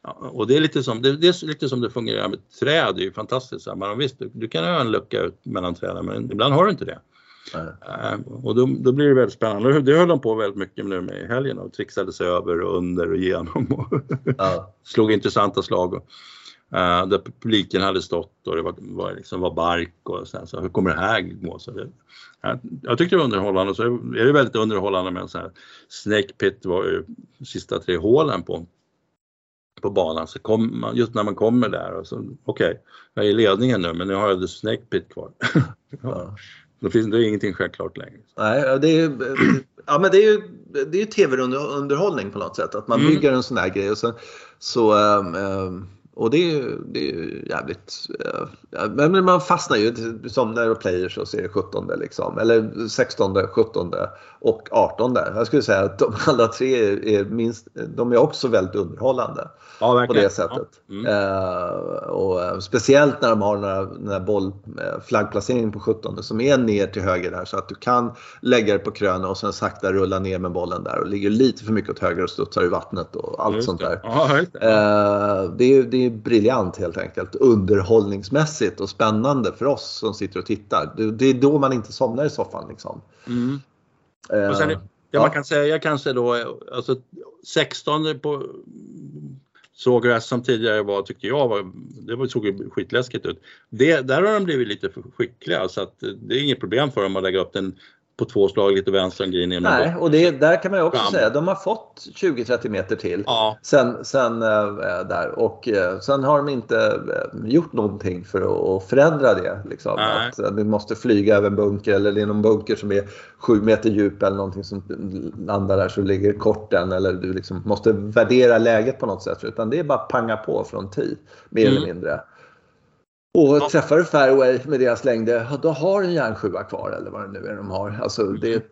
Ja, och det är, lite som, det, det, är lite som det fungerar med träd, det är ju fantastiskt. Men visst, du, du kan ha en lucka ut mellan träden men ibland har du inte det. Uh, och då, då, blir det väldigt spännande. Det höll de på väldigt mycket nu med i helgen och trixade sig över och under och igenom och ja. slog intressanta slag. Och, Uh, där publiken hade stått och det var, var, liksom, var bark och sen så hur kommer det här gå? Så det, jag, jag tyckte det var underhållande så är det väldigt underhållande med en sån här Snake Pit var ju sista tre hålen på, på banan så kom man, just när man kommer där och så okej, okay, jag är i ledningen nu men nu har jag The Snake Pit kvar. ja. Då finns det ingenting självklart längre. Nej, det är, ja, men det är ju det är tv-underhållning på något sätt. Att man mm. bygger en sån här grej och sen så um, och det är, det är jävligt... Men man fastnar ju. Som när det är players så är det 17 liksom. Eller 16, 17 och 18. Jag skulle säga att de alla tre är, minst, de är också väldigt underhållande. Ja, på det sättet. Ja. Mm. Uh, och uh, speciellt när de har den här boll, uh, flaggplaceringen på 17 som är ner till höger där så att du kan lägga det på krönet och sen sakta rulla ner med bollen där och ligger lite för mycket åt höger och studsar i vattnet och allt sånt där. Ja, det, är, det är briljant helt enkelt. Underhållningsmässigt och spännande för oss som sitter och tittar. Det, det är då man inte somnar i soffan liksom. Mm. och sen, ja, ja, man kan säga kanske då, alltså 16 på Sågräs som tidigare var, tyckte jag, var, det var, såg ju skitläskigt ut. Det, där har de blivit lite skickliga så att det är inget problem för dem att lägga upp den på två slag lite vänster om green. Nej, och det, där kan man ju också fram. säga, de har fått 20-30 meter till ja. sen, sen äh, där och äh, sen har de inte äh, gjort någonting för att, att förändra det. Liksom. Att äh, du måste flyga över en bunker eller det är någon bunker som är 7 meter djup eller någonting som landar där så ligger kort den eller du liksom måste värdera läget på något sätt utan det är bara panga på från 10 mer mm. eller mindre. Och ja. träffar du fairway med deras längd, då har en järnsjua kvar eller vad det nu är de har. Alltså det,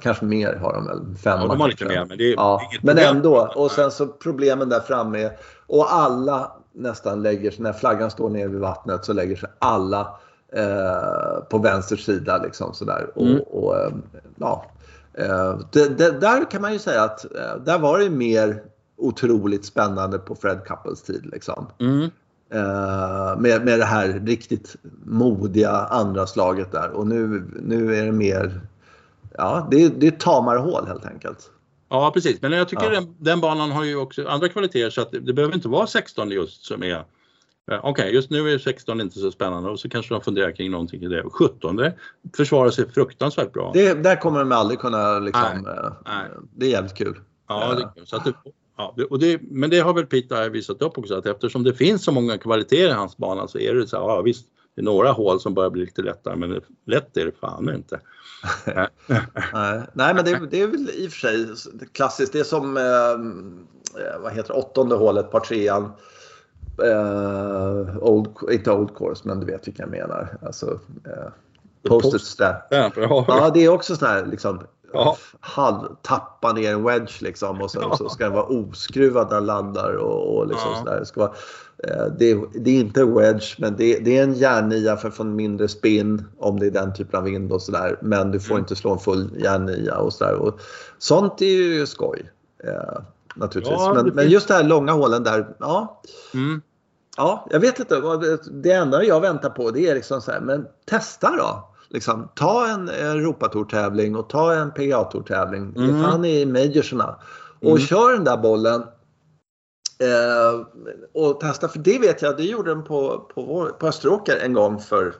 kanske mer har de väl, fem ja, de har lite mer, men, det är, ja, men ändå. Och sen så problemen där framme och alla nästan lägger sig, när flaggan står nere vid vattnet så lägger sig alla eh, på vänster sida liksom sådär. Mm. Och, och eh, ja, eh, det, det, där kan man ju säga att eh, där var det mer otroligt spännande på Fred Couples tid liksom. Mm. Uh, med, med det här riktigt modiga andra slaget där och nu, nu är det mer, ja det, det är tamare hål helt enkelt. Ja precis, men jag tycker ja. den, den, banan har ju också andra kvaliteter så att det, det behöver inte vara 16 just som är Okej, okay, just nu är 16 inte så spännande och så kanske de funderar kring någonting i det. 17 försvarar sig fruktansvärt bra. Det, där kommer de aldrig kunna liksom, nej, uh, nej. det är jävligt kul. Ja, det, så att det, Ja, och det, men det har väl Peter visat upp också att eftersom det finns så många kvaliteter i hans bana så är det så här, ja visst, det är några hål som börjar bli lite lättare men lätt är det fan inte. Nej, men det, det, är väl i och för sig klassiskt. Det är som eh, vad heter åttonde hålet, par trean. Eh, old, inte old course men du vet vilka jag menar. Alltså, eh, Posted stamp. Ja, det är också sån här liksom Ja. halv tappa ner en wedge liksom och sen Ja. så ska den vara oskruvad när den landar och, och liksom Ja. sådär. Det, ska vara, eh, det, det är inte wedge men det, det är en järnnia för att få en mindre spin om det är den typen av vind och sådär. Men du får Mm. inte slå en full järnnia och sådär. Och sånt är ju skoj. Eh, naturligtvis. Ja, men, men just det här långa hålen där, ja. Mm. Ja, jag vet inte. Det enda jag väntar på det är liksom så här, men testa då. Liksom, ta en Europatour-tävling och ta en PGA-tour-tävling. Mm. Ge fan i majorserna. Och Mm. kör den där bollen. Eh, och testa, för det vet jag, det gjorde den på, på, vår, på Österåker en gång för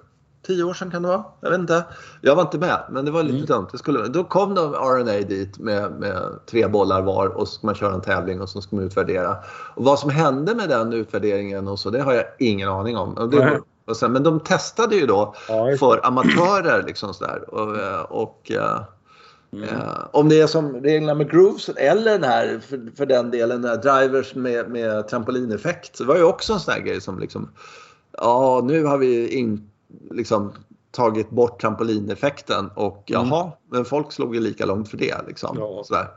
tio år sedan kan det vara. Jag vet inte. Jag var inte med, men det var lite Mm. dumt. Det skulle, då kom de RNA dit med, med tre bollar var och så ska man köra en tävling och så ska man utvärdera. Och vad som hände med den utvärderingen och så, det har jag ingen aning om. Det, och sen, men de testade ju då Ja, för amatörer liksom sådär. Och, eh, och eh, Mm. Eh, om det är som reglerna med grooves eller den här, för, för den delen, den här drivers med, med trampolineffekt. Det var ju också en sån här grej som liksom, ja nu har vi in, liksom tagit bort trampolineffekten och jaha, men folk slog ju lika långt för det liksom. Ja. Sådär.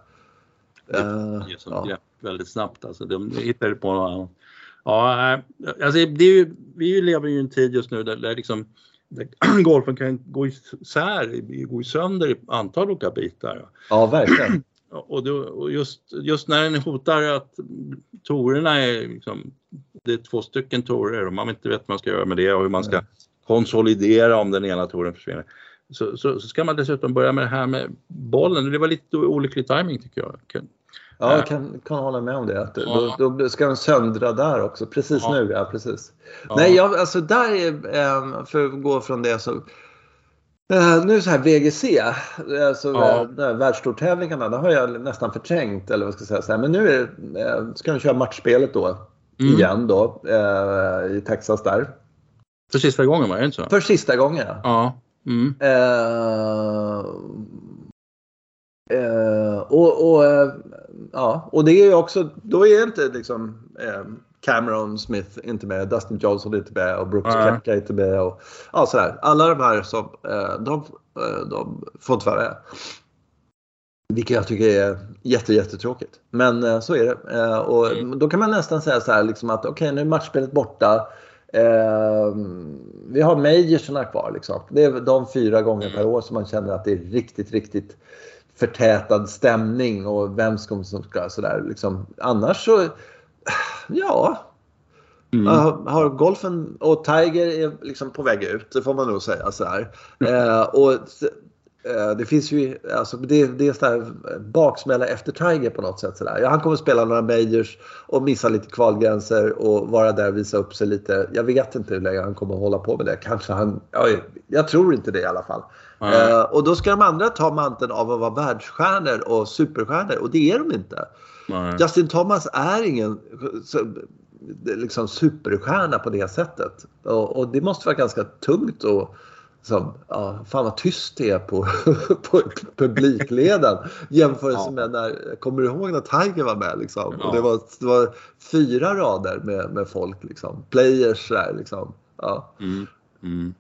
Det är som ja. grepp väldigt snabbt. Alltså, de hittar på något annat. Ja, alltså, det är ju, vi lever ju i en tid just nu där, där, liksom, där golfen kan gå isär, gå sönder i antal olika bitar. ja, verkligen. Och, då, och just, just när den hotar att torerna är liksom, det är två stycken torer och man inte vet vad man ska göra med det och hur man ska konsolidera om den ena toren försvinner. Så, så, så ska man dessutom börja med det här med bollen. Det var lite olycklig timing tycker jag. Ja, jag kan, kan hålla med om det. Att Ja. då, då ska de söndra där också. Precis Ja. nu, ja precis. Ja. Nej, jag, alltså där är, eh, för att gå från det så. Eh, nu så här VGC, alltså Ja. eh, de här världstourtävlingarna, det har jag nästan förträngt. Eller vad ska jag säga. Men nu är, eh, ska de köra matchspelet då. Mm. Igen då eh, i Texas där. För sista gången var det inte så? För sista gången. ja. Ja. Mm. Eh, eh, och, och, eh, ja, och det är ju också, då är inte liksom eh, Cameron Smith inte med, Dustin Johnson inte med och Brooks Nej. Koepka inte med. Och, ja, sådär. Alla de här som, eh, de, eh, de får inte vara med. Vilket jag tycker är jätte, jättetråkigt. Men så är det. Och Mm. Då kan man nästan säga så här liksom att okej nu är matchspelet borta. Eh, vi har majorserna kvar. Liksom. Det är de fyra gånger per år som man känner att det är riktigt, riktigt förtätad stämning och vem som ska sådär liksom. Annars så, ja. Mm. Har, golfen och Tiger är liksom på väg ut, det får man nog säga sådär. Eh, och eh, det finns ju, alltså det, det är sådär baksmälla efter Tiger på något sätt sådär. Ja, han kommer spela några majors och missa lite kvalgränser och vara där och visa upp sig lite. Jag vet inte hur länge han kommer att hålla på med det. Kanske han, ja, jag tror inte det i alla fall. Eh, och då ska de andra ta manteln av att vara världsstjärnor och superstjärnor och det är de inte. Nej. Justin Thomas är ingen liksom superstjärna på det sättet. Och, och det måste vara ganska tungt och som, ja, fan vad tyst det är på, på publikleden jämfört Ja. med när, kommer du ihåg när Tiger var med liksom? Ja. Och det var, det var fyra rader med, med folk liksom, players där liksom. Ja. Mm. Mm.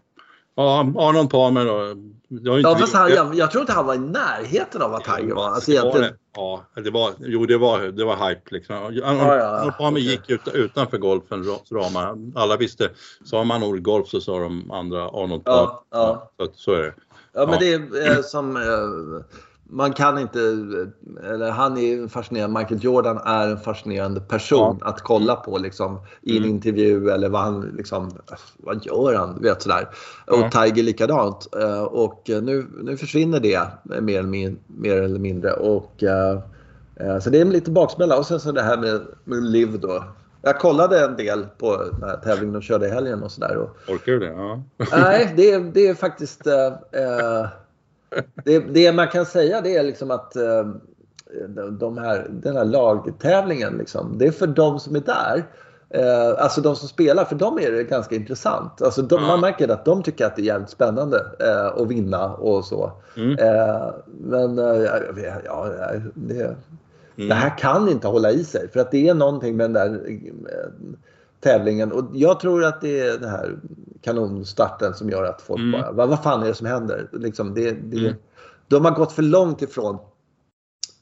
Ja, Arnold Palmer då. Ju Ja, fast han, jag, jag tror inte han var i närheten av vad Tiger var. Alltså, det var det. Ja, det var, jo det var, det var hype liksom. Arnold Ja, ja, okej. gick ut, utanför golfens ramar. Alla visste, sa man ordet golf så sa de andra Arnold. Ja, ja. Så, så är det. Ja, men det är eh, som... Eh, man kan inte... Eller han är fascinerande. Michael Jordan är en fascinerande person att kolla på liksom, i en Mm. intervju eller vad han liksom... Vad gör han? Vet sådär. Ja. Och Tiger likadant. Eh, och nu, nu försvinner det mer eller, mer eller mindre. Och, eh, eh, så det är en lite baksmälla. Och sen så det här med, med Liv då. Jag kollade en del på den här tävlingen och körde i helgen och sådär. Orkar du det? Ja. Nej, det, är- det är faktiskt... eh, det, det man kan säga det är liksom att eh, de- här, den här lagtävlingen, liksom, det är för de som är där. Eh, alltså de som spelar, för dem är det ganska intressant. Alltså de. Man märker att de tycker att det är jävligt spännande eh, att vinna och så. Mm. Eh, men eh, ja, det, Mm. det här kan inte hålla i sig för att det är någonting med den där eh, tävlingen och jag tror att det är det här kanonstarten som gör att folk Mm. bara, vad, vad fan är det som händer? Liksom, det, det, Mm. De har gått för långt ifrån.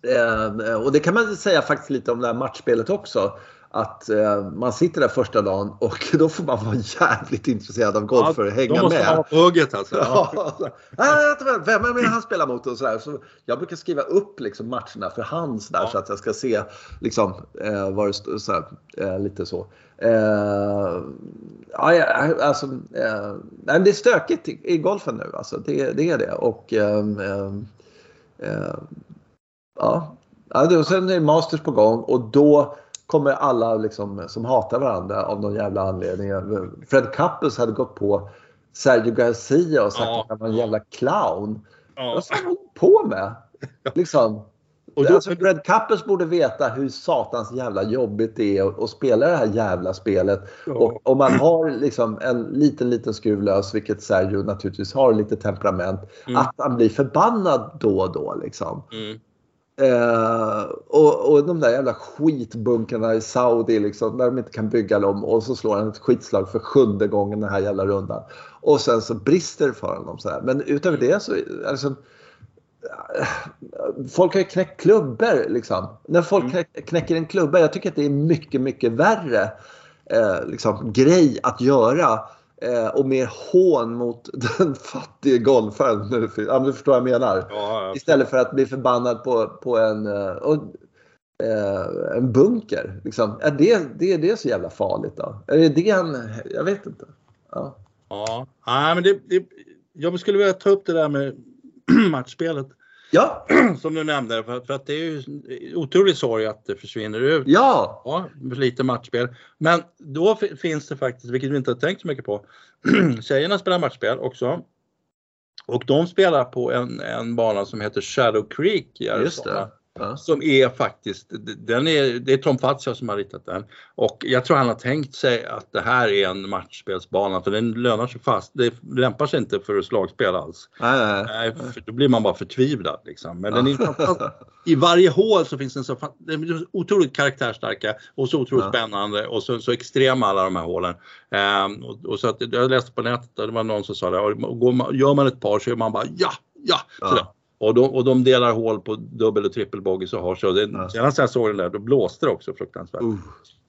Eh, och det kan man säga faktiskt lite om det här matchspelet också. Att eh, man sitter där första dagen och då får man vara jävligt intresserad av golf för att hänga de måste med. vara på hugget alltså. Ja. Ja. Vänta, vänta, Vem är det han spelar mot? Och så där. Så jag brukar skriva upp liksom matcherna för hand där, Ja. så att jag ska se liksom, eh, vad det. Så eh, lite så. Eh, ja, ja, alltså, eh, nej, det är stökigt i, i golfen nu. Alltså, det, det är det. Och, ehm, ehm, eh, ja. Ja, och sen är det Masters på gång och då kommer alla liksom, som hatar varandra av någon jävla anledning. Fred Couples hade gått på Sergio Garcia och sagt Ja. att han var en jävla clown. Ja. Vad ska han på med? Liksom. Och då- alltså, Fred Couples borde veta hur satans jävla jobbigt det är att, att spela det här jävla spelet. Ja. Och om man har liksom en liten, liten skruv lös, vilket Sergio naturligtvis har, lite temperament, Mm. att han blir förbannad då och då. Liksom. Mm. Eh, och, och de där jävla skitbunkarna i Saudi liksom, där de inte kan bygga dem och så slår han ett skitslag för sjunde gången den här jävla rundan. Och sen så brister det för honom. Så här. Men utöver det så alltså, Folk har ju knäckt klubbor liksom. När folk Mm. knä- knäcker en klubba, jag tycker att det är mycket, mycket värre eh, liksom, grej att göra. Eh, och mer hån mot den fattige golfaren. Nu, ja, du förstår vad jag menar. Ja, ja. Istället för att bli förbannad på, på en, eh, och, eh, en bunker. Liksom. Är det, det, är det så jävla farligt då? Är det det han... Jag vet inte. Ja. Ja, Nej, men det, det, jag skulle vilja ta upp det där med matchspelet Ja, som du nämnde för, att det är ju otroligt sorg att det försvinner ut. ja, Ja, lite matchspel. Men då fi- finns det faktiskt, vilket vi inte har tänkt så mycket på, tjejerna spelar matchspel också. Och de spelar på en, en bana som heter Shadow Creek i Arizona. Ja. Som är faktiskt, den är, det är Tom Fazia som har ritat den. Och jag tror han har tänkt sig att det här är en matchspelsbana för den lönar sig fast. Det lämpar sig inte för slagspel alls. Nej, nej. Nej, då blir man bara förtvivlad liksom. Men den är. I varje hål så finns det en så, fan- de är otroligt karaktärstarka och så otroligt Ja. spännande och så, så extrema alla de här hålen. Ehm, och, och så att, jag läste på nätet det var någon som sa det, och går man, gör man ett par så är man bara ja, ja, Ja. sådär. Och de, och de delar hål på dubbel och trippelbogey så har så. Det, Ja. Senast jag såg den där då blåste det också fruktansvärt. Uh.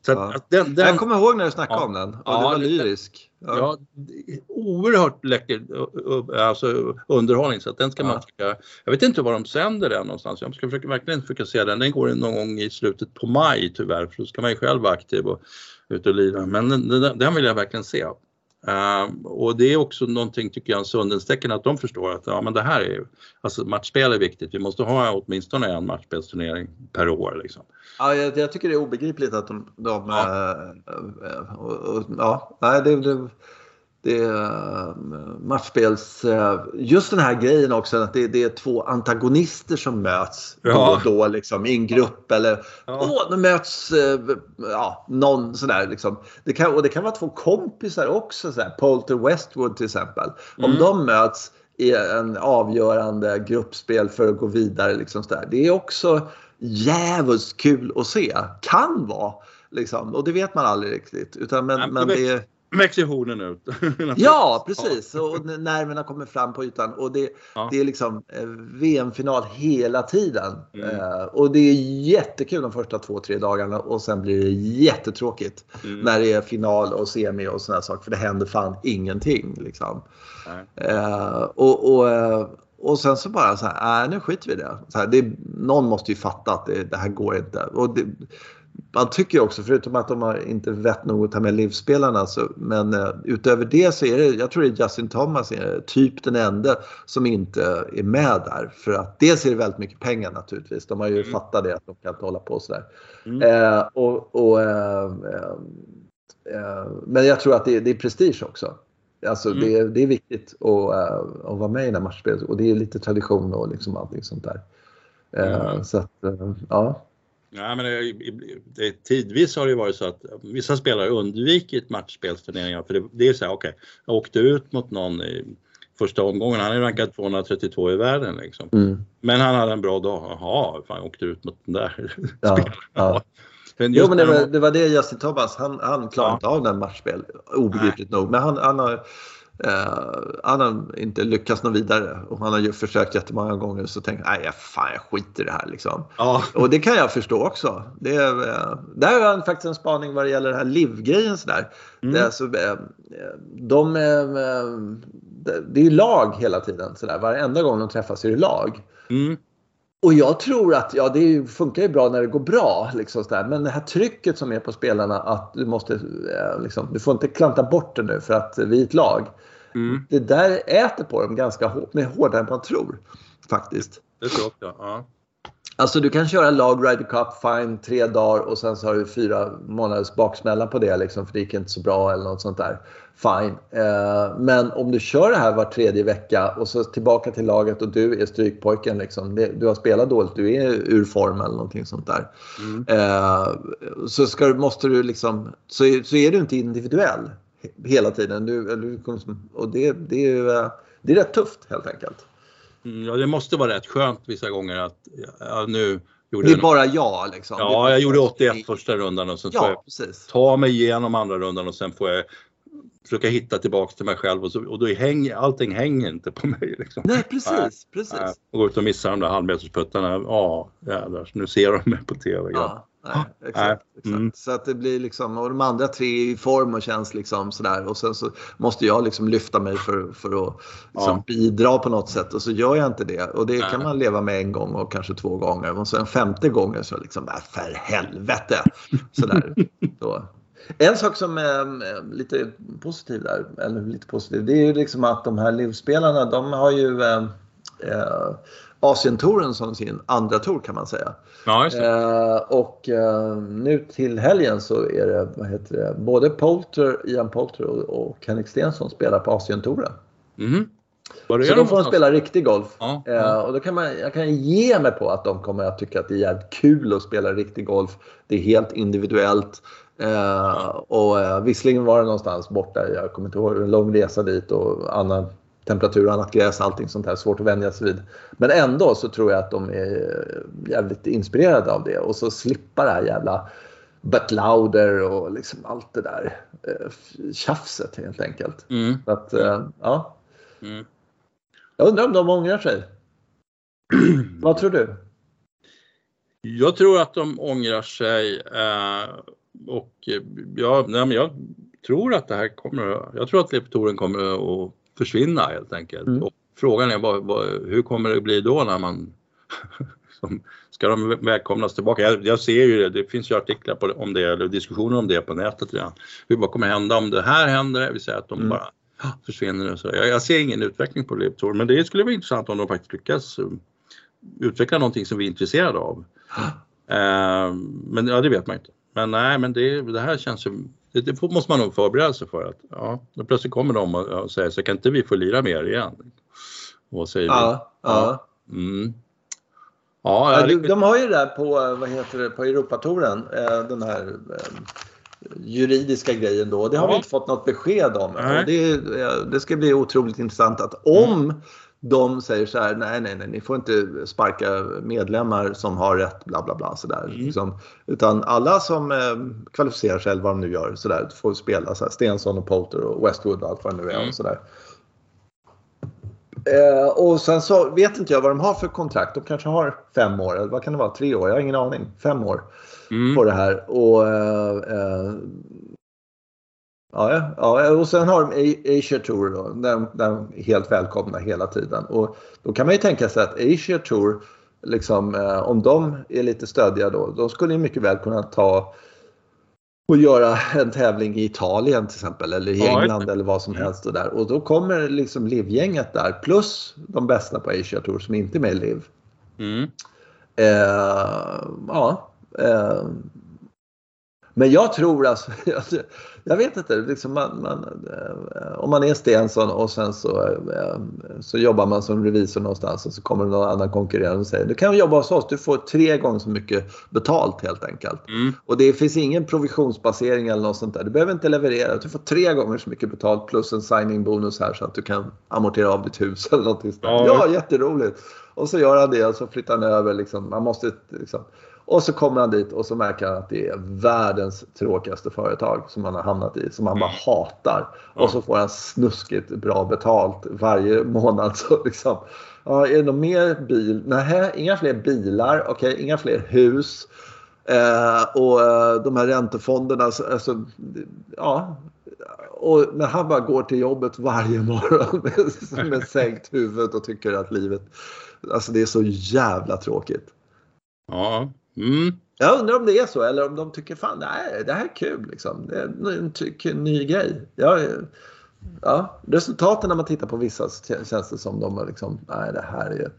Så att, Ja. den, den, Jag kommer ihåg när du snackade Ja. om den. Ja, du var lyrisk. Ja. Ja, oerhört läcker alltså, underhållning så att den ska man försöka. Jag vet inte var de sänder den någonstans. Jag ska försöka, verkligen försöka se den. Den går någon gång i slutet på maj tyvärr för då ska man ju själv vara aktiv och ute och lira. Men den, den, den vill jag verkligen se. Ehm, och det är också någonting tycker jag en sundhetens tecken att de förstår att ja, men det här är ju, alltså matchspel är viktigt. Vi måste ha åtminstone en matchspelsturnering per år liksom. Ja, jag, jag tycker det är obegripligt att de... de Ja. äh, äh, och, och, ja, nej, det, det, det är matchspels... äh, Just den här grejen också att det, det är två antagonister som möts då Ja. och då liksom, i en grupp eller Ja. åh, nu möts äh, ja, någon sådär liksom. Det kan, och det kan vara två kompisar också, sådär, Polter Westwood till exempel. Om Mm. de möts i en avgörande gruppspel för att gå vidare. Liksom sådär. Det är också jävligt kul att se. Kan vara. Liksom. Och det vet man aldrig riktigt. Utan, men, Nej, men det är, Växer hornen ut. ja, precis. Och nerverna kommer fram på ytan. Och det, Ja. det är liksom eh, VM-final hela tiden. Mm. Eh, och det är jättekul de första två, tre dagarna. Och sen blir det jättetråkigt Mm. när det är final och semi och sådana saker. För det händer fan ingenting. Liksom. Eh, och, och, eh, och sen så bara så här, äh, nu skiter vi i det. Så här, det. Någon måste ju fatta att det, det här går inte. Och det, man tycker också, förutom att de har inte vett nog att ta med livsspelarna, så, men eh, utöver det så är det, jag tror det är Justin Thomas, är typ den enda som inte är med där. För att dels är det väldigt mycket pengar naturligtvis. De har ju Mm. fattat det att de kan inte hålla på sådär. Mm. Eh, och, och, eh, eh, men jag tror att det, det är prestige också. Alltså Mm. det, det är viktigt att, eh, att vara med i det här matchspelet och det är lite tradition och liksom allting sånt där. Eh, Mm. Så att, ja. Ja, men det, det, tidvis har det varit så att vissa spelare undvikit matchspelsturneringar för det, det är så här, okej, jag åkte ut mot någon i första omgången, han är rankad 232 i världen liksom. Mm. Men han hade en bra dag, jaha, fan jag åkte ut mot den där Ja, spelaren. ja. Men Jo men det var, det var det Justin Thomas, han, han klarar Ja. inte av den matchspel. Obegripligt nog. Men han, han, har, eh, han har inte lyckats nå vidare. Och han har ju försökt jättemånga gånger så tänker jag, nej fan jag skiter i det här liksom. Ja, Och det kan jag förstå också. Det är, eh, där har jag faktiskt en spaning vad det gäller den här livgrejen sådär. Mm. Det, är alltså, eh, de, eh, det, är ju lag hela tiden sådär. Varenda gång de träffas är det lag. mm, Och jag tror att ja, det funkar ju bra när det går bra. Liksom sådär. Men det här trycket som är på spelarna att du måste eh, liksom, du får inte klanta bort det nu för att vi är ett lag. Mm, Det där äter på dem ganska hårt, mer hårdare än man tror. Faktiskt. det tror jag också. Ja. Alltså du kan köra lag Ryder Cup, fine, tre dagar och sen så har du fyra månaders baksmälla på det liksom, för det gick inte så bra eller något sånt där. Fine. Eh, men om du kör det här var tredje vecka och så tillbaka till laget och du är strykpojken liksom. Det, du har spelat dåligt, du är ur form eller någonting sånt där. Mm. Eh, så ska, måste du liksom, så, är- så är du inte individuell hela tiden. Du, du, och det, det, är, eh, det är rätt tufft helt enkelt. Mm, Ja, det måste vara rätt skönt vissa gånger att ja, nu gjorde Det är jag, bara jag liksom. Ja, jag gjorde 81 första rundan och sen får Ja, jag precis. ta mig igenom andra rundan och sen får jag försöka hitta tillbaks till mig själv och, så, och då hänger, allting hänger inte på mig. Liksom. Nej, precis. precis. Nej, och gå ut och missa de där halvmetersputtarna. Ja, jädrar, nu ser de mig på TV. Ja. Nej, exakt. exakt. Mm. Så att det blir liksom, och de andra tre är i form och känns liksom sådär och sen så måste jag liksom lyfta mig för, för att liksom Ja. bidra på något sätt och så gör jag inte det och det Nej. kan man leva med en gång och kanske två gånger och sen femte gången så liksom, äh, för helvete. Sådär. Då. En sak som är eh, lite positiv där, eller lite positiv, det är ju liksom att de här livspelarna de har ju eh, eh, Asientouren som sin andra tour kan man säga. ja. Eh, och eh, nu till helgen så är det, vad heter det, både Poulter, Ian Poulter och, och Henrik Stenson spelar på Asientouren. Var är Så då får de spela riktig golf. Ja, Eh, ja. och då kan man, jag kan ge mig på att de kommer att tycka att det är jävligt kul att spela riktig golf. Det är helt individuellt. Eh, och eh, visserligen var det någonstans borta, jag kommer inte ihåg, en lång resa dit och annan temperatur, annat gräs, allting sånt här. Svårt att vänja sig vid. Men ändå så tror jag att de är jävligt inspirerade av det och så slippa det här jävla But louder och liksom allt det där eh, tjafset helt enkelt. Mm, Så att, eh, ja. mm. Jag undrar om de ångrar sig. Vad tror du? Jag tror att de ångrar sig eh, och eh, ja, nej, men jag tror att det här kommer Jag tror att Leptoren kommer att försvinna helt enkelt. Mm. Och frågan är vad, vad, hur kommer det bli då när man som, Ska de välkomnas tillbaka? Jag, jag ser ju det, det finns ju artiklar på, om det eller diskussioner om det på nätet redan. Hur, vad kommer hända om det här händer? Det vill säga att de Mm. bara ah, försvinner och så. Jag, jag ser ingen utveckling på Leptoren men det skulle vara intressant om de faktiskt lyckas eh, utveckla någonting som vi är intresserade av. Eh, men ja, det vet man inte. Men nej, men det, det här känns ju, det, det får- måste man nog förbereda sig för att ja, då plötsligt kommer de och, och säger så kan inte vi få lira med er igen? Och vad säger Ja, ja. vi? Mm. Ja, Ja, ja, de, de har ju det där på, vad heter det, på Europatouren, eh, den här eh, juridiska grejen då. Det har Ja. vi inte fått något besked om. Det, eh, det ska bli otroligt intressant att om de säger så här, nej, nej, nej, ni får inte sparka medlemmar som har rätt, bla, bla, bla, sådär. Mm. Liksom, utan alla som eh, kvalificerar sig, eller vad de nu gör, sådär, får spela. Så här, Stensson och Poulter och Westwood och allt vad det nu är. Mm. Och sådär. Eh, och sen så vet inte jag vad de har för kontrakt. De kanske har fem år, eller vad kan det vara? Tre år? Jag har ingen aning. Fem år Mm. på det här. Och, eh, eh, ja, ja, ja, och sen har de Asia Tour då. Där, de är helt välkomna hela tiden. Och då kan man ju tänka sig att Asia Tour, liksom, eh, om de är lite stödiga då, de skulle ju mycket väl kunna ta och göra en tävling i Italien till exempel eller i Ja, England eller vad som helst. Och, där. och då kommer liksom LIV-gänget där plus de bästa på Asia Tour som inte är med i LIV. Mm. Eh, ja. Eh, men jag tror alltså, jag vet inte, liksom man, man, eh, om man är Stensson och sen så, eh, så jobbar man som revisor någonstans och så kommer det någon annan konkurrerande och säger du kan jobba hos oss, du får tre gånger så mycket betalt helt enkelt. Mm. Och det finns ingen provisionsbasering eller något sånt där. Du behöver inte leverera. Du får tre gånger så mycket betalt plus en signing bonus här så att du kan amortera av ditt hus eller någonting sånt. Ja, jätteroligt. Och så gör han det och så flyttar han över liksom. Man måste liksom. Och så kommer han dit och så märker han att det är världens tråkigaste företag som han har hamnat i, som han bara hatar. Och så får han snuskigt bra betalt varje månad. Så liksom, ja, är det någon mer bil? Nej, inga fler bilar. Okej, okay, inga fler hus. Eh, och eh, de här räntefonderna, alltså, ja. Och, men han bara går till jobbet varje morgon med, med sänkt huvud och tycker att livet, alltså det är så jävla tråkigt. Ja. Mm. Jag undrar om det är så eller om de tycker fan nej, det här är kul liksom. Det är en, en ny grej. Jag, ja, resultaten när man tittar på vissa känns det som de är liksom, nej det här är,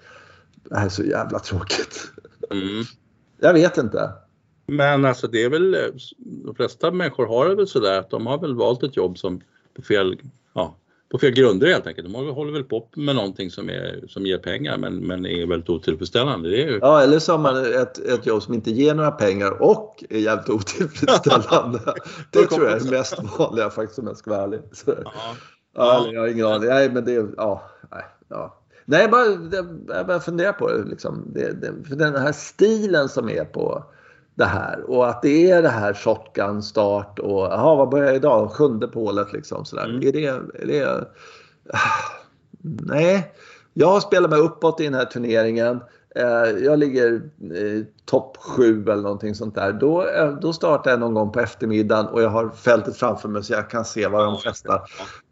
det här är så jävla tråkigt. Mm. Jag vet inte. Men alltså det är väl, de flesta människor har det väl sådär att de har väl valt ett jobb som på fel, ja, på fel grunder helt enkelt. De håller väl på med någonting som, är, som ger pengar men, men är väldigt otillfredsställande. Det är ju... Ja, eller så har man ett, ett jobb som inte ger några pengar och är jävligt otillfredsställande. det tror jag är mest vanliga faktiskt om jag ska vara ärlig. Så, ja. Ja, jag har ingen aning. Nej, men det, ja, nej, ja. Nej, jag bara, jag bara funderar på det. Liksom. det, det för den här stilen som är på det här och att det är det här shotgun start och jaha vad börjar jag idag? Sjunde på hålet liksom sådär. Mm. Är det, är det, nej, jag spelar mig uppåt i den här turneringen. Eh, jag ligger eh, topp sju eller någonting sånt där. Då, eh, då startar jag någon gång på eftermiddagen och jag har fältet framför mig så jag kan se vad de flesta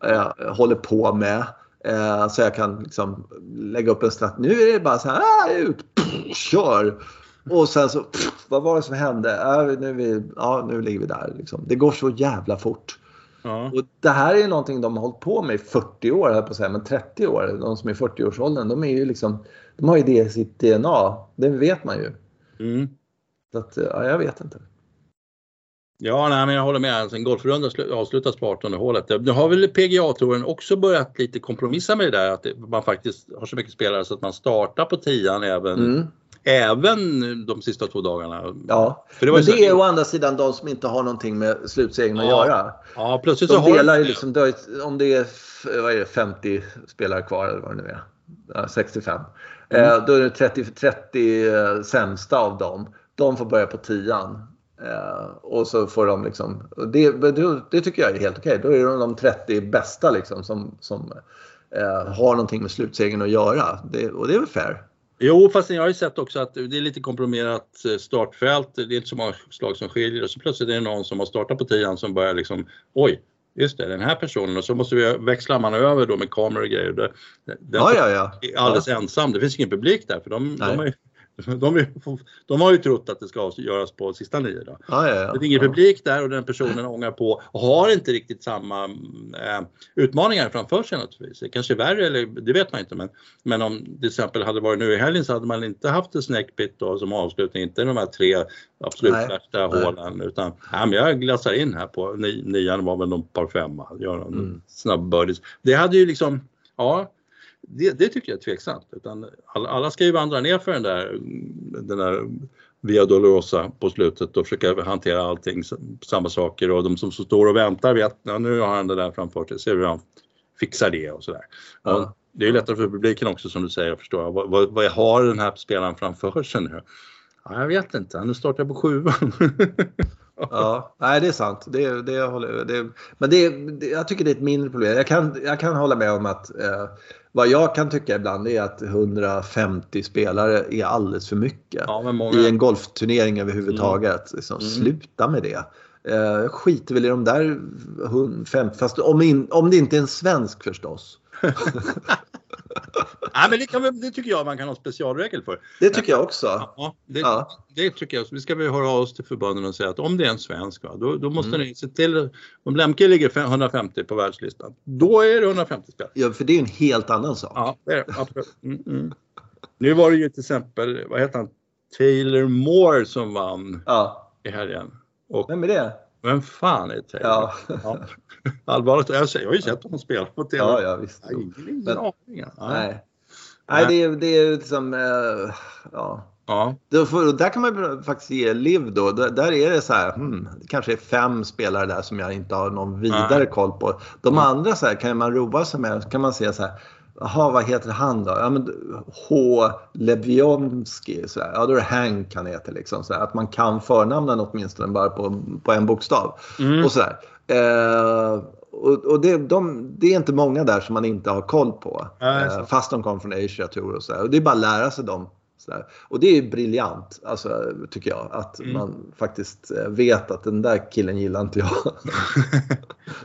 eh, håller på med. Eh, så jag kan liksom lägga upp en strategi. Nu är det bara så här, ah, ut, pff, kör! Och sen så, pff, vad var det som hände? Äh, nu, vi, ja, nu ligger vi där. Liksom. Det går så jävla fort. Ja. Och det här är någonting de har hållit på med i 40 år, här på att säga, men 30 år. De som är i 40-årsåldern, de är ju liksom, de har ju det i sitt DNA. Det vet man ju. Mm. Så att, ja, jag vet inte. Ja, nej, men jag håller med. Alltså, en golfrunda avslutas på 18 hålet. Nu har väl PGA-touren också börjat lite kompromissa med det där att man faktiskt har så mycket spelare så att man startar på tian även mm. Även de sista två dagarna. Ja, För det men det är å andra sidan de som inte har någonting med slutsegern ja. att göra. Ja, plötsligt de så delar har... liksom, om det är, vad är det, 50 spelare kvar eller vad det nu är. Ja, 65. Mm. Eh, då är det 30, 30 eh, sämsta av dem. De får börja på tian. Eh, och så får de liksom, det, det, tycker jag är helt okej. Då är det de 30 bästa liksom som, som har någonting med slutsegern att göra. Det, och det är väl fair. Jo, fast jag har ju sett också att det är lite komprimerat eh, startfält. Det är inte så många slag som skiljer och så plötsligt är det någon som har startat på tian som börjar liksom oj, just det, den här personen och så måste vi växla man över då med kameror och grejer. Den ja, ja, ja. är alldeles ja. ensam. Det finns ingen publik där för de, de är De, de, har ju trott att det ska göras på sista nio. Då. Ja, ja, ja. Det är ingen publik där och den personen ångar på och har inte riktigt samma äh, utmaningar framför sig naturligtvis. Det kanske är värre, eller det vet man inte. Men, men om det till exempel hade varit nu i helgen så hade man inte haft en snake pit då som avslutning, inte de här tre absolut nej, värsta nej. hålen utan ja, men jag glassar in här på nian var väl någon par femma, gör en mm. snabb birdies. Det hade ju liksom, ja det, det, tycker jag är tveksamt. Utan alla, alla ska ju vandra ner för den där, den där Via Dolorosa på slutet och försöka hantera allting, samma saker och de som står och väntar vet, ja, nu har han det där framför sig, ser hur han fixar det och sådär. Ja. Det är lättare för publiken också som du säger att förstå, vad, vad, vad har den här spelaren framför sig nu? Ja, jag vet inte, nu startar jag på sjuan. ja, nej det är sant. Det, det, håller, det, men det, det, jag tycker det är ett mindre problem. Jag kan, jag kan hålla med om att eh, vad jag kan tycka ibland är att 150 spelare är alldeles för mycket ja, många... i en golfturnering överhuvudtaget. Mm. Liksom, mm. Sluta med det. Eh, skiter väl i de där 150, fast om, in, om det inte är en svensk förstås. Nej, men det, kan, det tycker jag man kan ha specialregel för. Det tycker jag också. Ja, det, ja. det tycker jag. vi ska vi höra av oss till förbunden och säga att om det är en svensk, va, då, då måste mm. ni se till, om Lemke ligger 150 på världslistan, då är det 150 spel. Ja, för det är en helt annan sak. Ja, det är absolut. Mm, mm. Nu var det ju till exempel, vad heter han, Taylor Moore som vann ja. i helgen. Och, Vem är det? Vem fan är Taylor? Ja. ja. Allvarligt, jag, har ju sett honom spela på TV. Ja, ja visst. Jag har ingen aning. Nej. Nej, det är, det är liksom, äh, ja. Ja. Får, där kan man faktiskt ge liv då. Där, är det så här, hmm, det kanske är fem spelare där som jag inte har någon vidare Nej. koll på. De mm. andra så här, kan man roa sig med, kan man se så här, Jaha, vad heter han då? Ja, men H. Levionski. Så Ja, då är det Hank han heter. Liksom, så Att man kan förnamnen åtminstone bara på, på en bokstav. Mm. Och sådär. Eh, och, och det, de, det, är inte många där som man inte har koll på. Nej, eh, fast de kom från Asia tror och så där. Och det är bara att lära sig dem. Och det är briljant, alltså, tycker jag. Att Mm. man faktiskt eh, vet att den där killen gillar inte jag.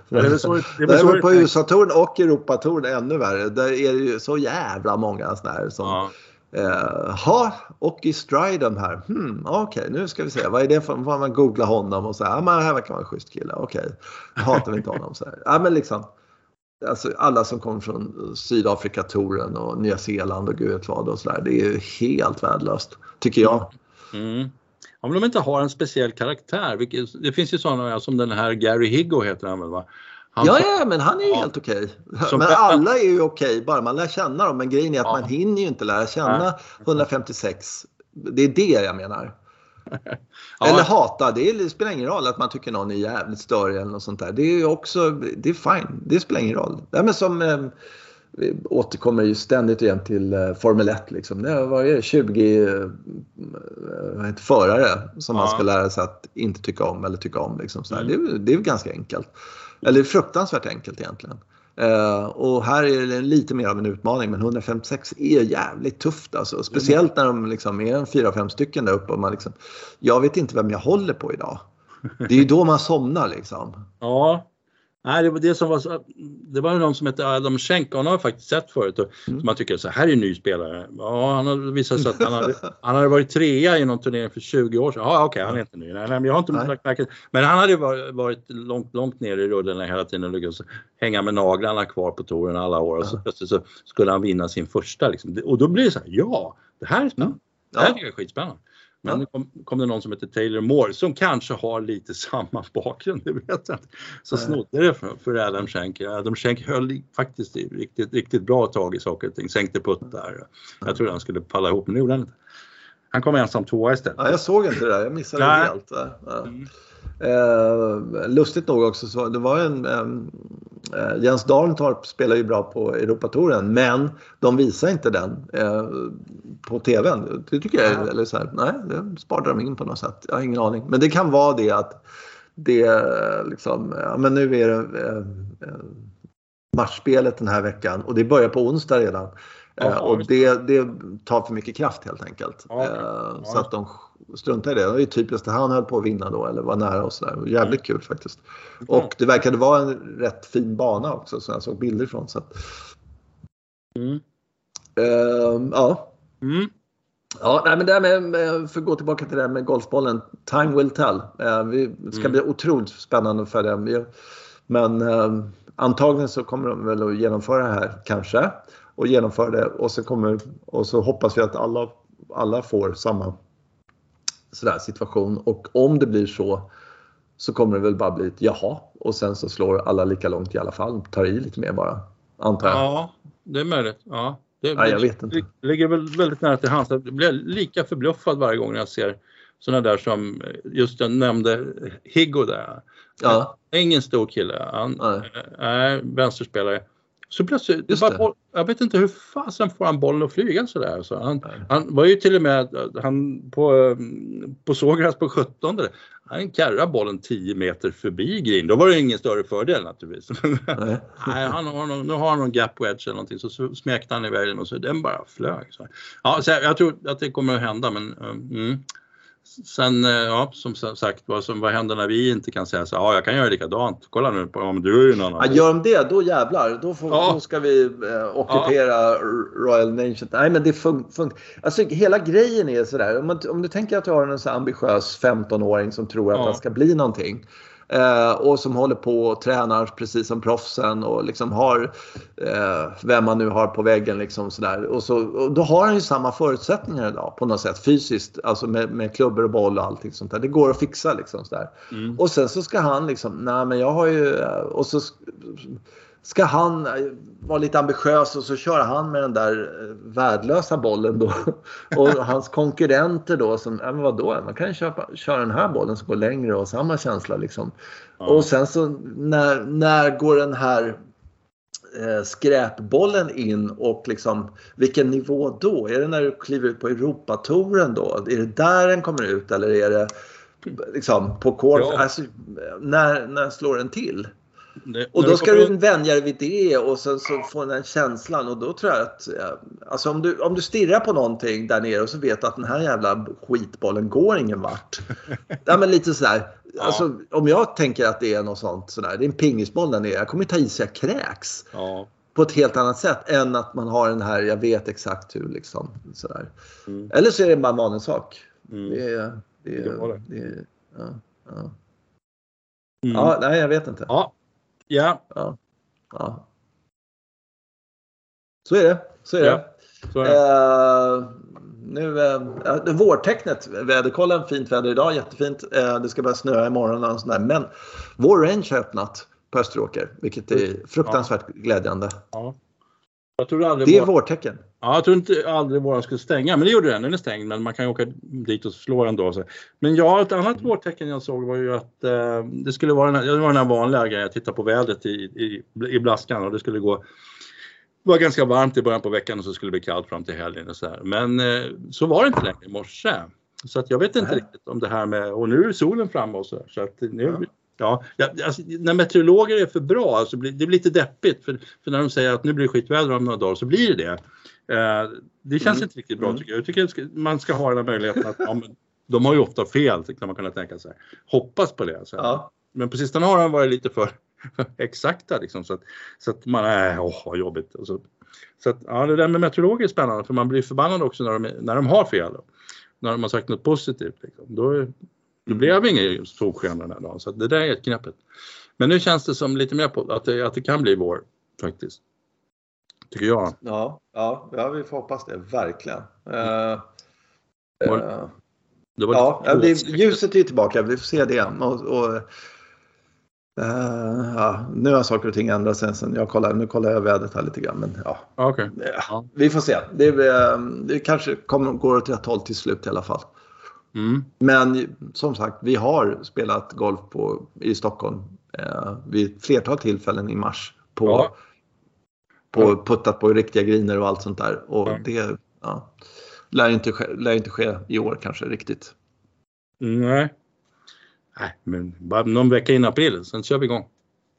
Ja, det är väl så, det är väl Det är så väl det på. USA-touren och Europatouren ännu värre. Där är det ju så jävla många sådana här som Ja. eh, ha och i Stridham här. Hmm, Okej, nu ska vi se. Vad är det för... Man googla honom och säga, ja men det här verkar vara en schysst kille. Okej, hatar vi inte honom. Så här. Ja men liksom. Alltså alla som kommer från Sydafrikatouren och Nya Zeeland och gud vet vad och sådär. Det är ju helt värdelöst. Tycker jag. Mm. Om de inte har en speciell karaktär, vilket, det finns ju sådana som den här Gary Higgo heter han väl va? Han Ja, ja, men han är ju Ja. helt okej. Som- Men alla är ju okej, bara man lär känna dem. Men grejen är att Ja. man hinner ju inte lära känna 156. Det är det jag menar. Ja. Eller hata, det, är, det spelar ingen roll att man tycker någon är jävligt störig eller något sånt där. Det är ju också, det är fine, det spelar ingen roll. Ja, men som, eh, vi återkommer ju ständigt igen till eh, Formel 1 liksom. Det var det 20 eh, förare som man Ja. ska lära sig att inte tycka om eller tycka om. Liksom, så. Mm. Det, är, det är ganska enkelt. Eller fruktansvärt enkelt egentligen. Uh, och här är det lite mer av en utmaning men 156 är jävligt tufft alltså. Speciellt när de liksom är en fyra, fem stycken där uppe och man liksom, jag vet inte vem jag håller på idag. Det är ju då man somnar liksom. Ja. Nej, det var det som var så, Det var någon som hette Adam Schenk, han har jag faktiskt sett förut. Och, Mm. som man tycker så här är en ny spelare. Ja, han har visat sig att han hade, han hade varit trea i någon turnering för 20 år sedan. Ja, okej, han är inte ny. Nej, nej, jag har inte Nej. märke Men han hade ju varit, varit långt, långt ner i rullarna hela tiden och lyckats hänga med naglarna kvar på touren alla år. Och så plötsligt så skulle han vinna sin första. Liksom. Och då blir det så här, ja, det här är spännande. Det här Ja. tycker jag är skitspännande. Men nu kom, kom det någon som heter Taylor Moore som kanske har lite samma bakgrund, det vet jag inte. Så snodde det för, för Adam Schenk. Adam Schenk höll faktiskt riktigt, riktigt bra tag i saker och ting, sänkte putt där. Jag trodde han skulle falla ihop, men det gjorde han inte. Han kom ensam tvåa istället. Ja, jag såg inte det där, jag missade det helt. Ja. Eh, lustigt nog också, så det var en, eh, Jens Dalentorp spelar ju bra på Europatouren men de visar inte den eh, på TVn. Det tycker jag Ja. eller så här, nej, det sparade de in på något sätt. Jag har ingen aning. Men det kan vara det att det eh, liksom, ja men nu är det eh, eh, matchspelet den här veckan och det börjar på onsdag redan. Ja, Eh, och det, det tar för mycket kraft helt enkelt. Ja, så att de struntar i det. Det är ju typiskt att han höll på att vinna då eller var nära och sådär. Jävligt kul faktiskt. Och det verkade vara en rätt fin bana också som jag såg bilder från. Så att, Mm. eh, ja. Mm. Ja, nej, men det här med, för att gå tillbaka till det här med golfbollen. Time will tell. Eh, vi, det ska Mm. bli otroligt spännande att följa. Vi- Men eh, antagligen så kommer de väl att genomföra det här kanske. Och genomföra det och så, kommer, och så hoppas vi att alla, alla får samma sådär, situation. Och om det blir så så kommer det väl bara bli ett jaha. Och sen så slår alla lika långt i alla fall. Tar i lite mer bara. Antar jag. Ja, det är möjligt. Ja, det, Ja, jag vet inte. Det ligger väl väldigt nära till hands. Jag blir lika förbluffad varje gång jag ser sådana där som just jag nämnde Higgo där. Ja. Ingen stor kille. Han Nej. är vänsterspelare. Så plötsligt, Just bara det. boll, jag vet inte hur fasen får han bollen att flyga sådär. Så han, han var ju till och med han på, eh, på sågräs på 17 där, han karrar bollen 10 meter förbi green. Då var det ingen större fördel naturligtvis. Nej. Nej, han har någon, nu har han någon gap wedge eller någonting så, smekte han iväg den och så den bara flög. Så. Ja, så jag tror att det kommer att hända men um, mm. Sen, eh, ja, som sagt, vad, som, vad händer när vi inte kan säga så ja, jag kan göra likadant. Kolla nu på, om du är ju någon Ja, annan. gör de det, då jävlar. Då, får, Ja. då ska vi eh, ockupera Royal Nation. Nej, men det funkar. Alltså, hela grejen är sådär. Om, man, om du tänker att du har en så ambitiös 15-åring som tror att Ja. han ska bli någonting. Eh, och som håller på och tränar precis som proffsen och liksom har eh, vem man nu har på väggen. Liksom sådär. Och, så, och då har han ju samma förutsättningar idag på något sätt fysiskt. Alltså med, med klubbor och boll och allting sånt där. Det går att fixa liksom sådär. Mm. Och sen så ska han liksom, nej men jag har ju, och så ska han eh, vara lite ambitiös och så kör han med den där eh, värdelösa bollen då. Och hans konkurrenter då som, ja men vadå, man kan ju köpa, köra den här bollen som går längre och samma känsla liksom. Ja. Och sen så när, när går den här eh, skräpbollen in och liksom vilken nivå då? Är det när du kliver ut på Europatouren då? Är det där den kommer ut eller är det liksom på kort? Ja. Alltså, när, när slår den till? Det, Och då ska du vänja dig vid det och sen så får den känslan och då tror jag att alltså om du, om du stirrar på någonting där nere och så vet du att den här jävla skitbollen går ingen vart. ja men lite sådär. Alltså, om jag tänker att det är något sånt sådär, det är en pingisboll där nere, jag kommer ta i så jag kräks. Ja. På ett helt annat sätt än att man har den här, jag vet exakt hur liksom. Sådär. Mm. Eller så är det bara en vanlig sak. Mm. Det är, det är, Det var det. det är, ja, ja. Mm. ja, nej jag vet inte. Ja. Ja, Ja. ja. Så är det. Så är Ja, det. så är det. Eh, nu, eh, ja, vårtecknet, väderkollen, fint väder idag, jättefint. Eh, det ska börja snöa imorgon och sådär. Men vår range har öppnat på Österåker, vilket är fruktansvärt glädjande. Ja. Trodde aldrig Det är vår... vårtecken. Ja, jag trodde inte aldrig våran skulle stänga, men det gjorde den. Den är stängd, men man kan ju åka dit och slå den då. Men ja, ett annat vårtecken jag såg var ju att eh, det skulle vara den här, det var den här vanliga grejen, jag tittar på vädret i, i, i blaskan och det skulle gå det var ganska varmt i början på veckan och så skulle det bli kallt fram till helgen och så här. Men eh, så var det inte längre i morse. Så att jag vet inte Nej. riktigt om det här med, och nu är solen framme och så där. Så att nu, Ja. Ja. Alltså, när meteorologer är för bra, alltså, det blir lite deppigt för, för när de säger att nu blir det skitväder om några dagar så blir det det. Eh, det känns Mm. inte riktigt bra Mm. tycker jag. Jag tycker man ska ha den här möjligheten att ja, men, de har ju ofta fel, kan man kunna tänka sig. Hoppas på det. Så. Ja. Men på sistone har de varit lite för exakta liksom, så att, så att man är, åh vad jobbigt. Och så, så att, ja, det där med meteorologer är spännande för man blir förbannad också när de, är- när de har fel. När de har sagt något positivt. Liksom. Då, det inget solsken den här dagen. Så det där är ett knäppet. Men nu känns det som lite mer på att det, att det kan bli vår faktiskt. Tycker jag. Ja, ja, ja, vi får hoppas det, verkligen. Det var ja, det, ljuset är tillbaka, vi får se det. Och, och, eh, ja, nu har saker och ting ändrats sen, sen jag kollade. Nu kollar jag vädret här lite grann. Men, ja, Okej. ja, vi får se. Det, det kanske kommer, går åt rätt håll till slut i alla fall. Mm. Men som sagt, vi har spelat golf på, i Stockholm eh, vid ett flertal tillfällen i mars. På, Ja. på, puttat på riktiga griner och allt sånt där. Och Ja. det ja, lär, inte ske, lär inte ske i år kanske riktigt. Nej. Nej, men bara någon vecka in april, sen kör vi igång.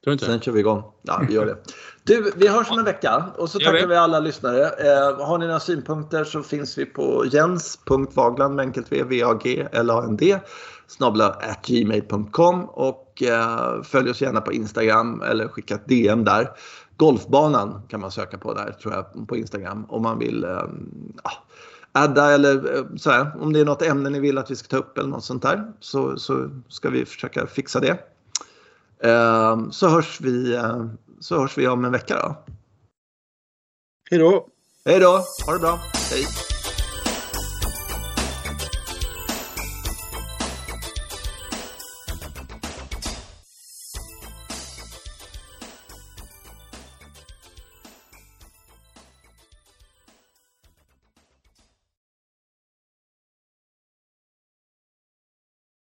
Tror du inte? Sen kör vi igång. Ja, vi gör det. Du, vi hörs om en vecka och så tackar vi alla lyssnare. Eh, har ni några synpunkter så finns vi på jens.vagland med enkelt v, v-a-g, l-a-n-d snabla gmail.com och eh, följ oss gärna på Instagram eller skicka ett DM där. Golfbanan kan man söka på där tror jag på Instagram om man vill eh, ja, adda eller eh, så här, om det är något ämne ni vill att vi ska ta upp eller något sånt där så, så ska vi försöka fixa det. Eh, så, hörs vi, eh, så hörs vi om en vecka då. Hej då! Hej då! Ha det bra! Hej!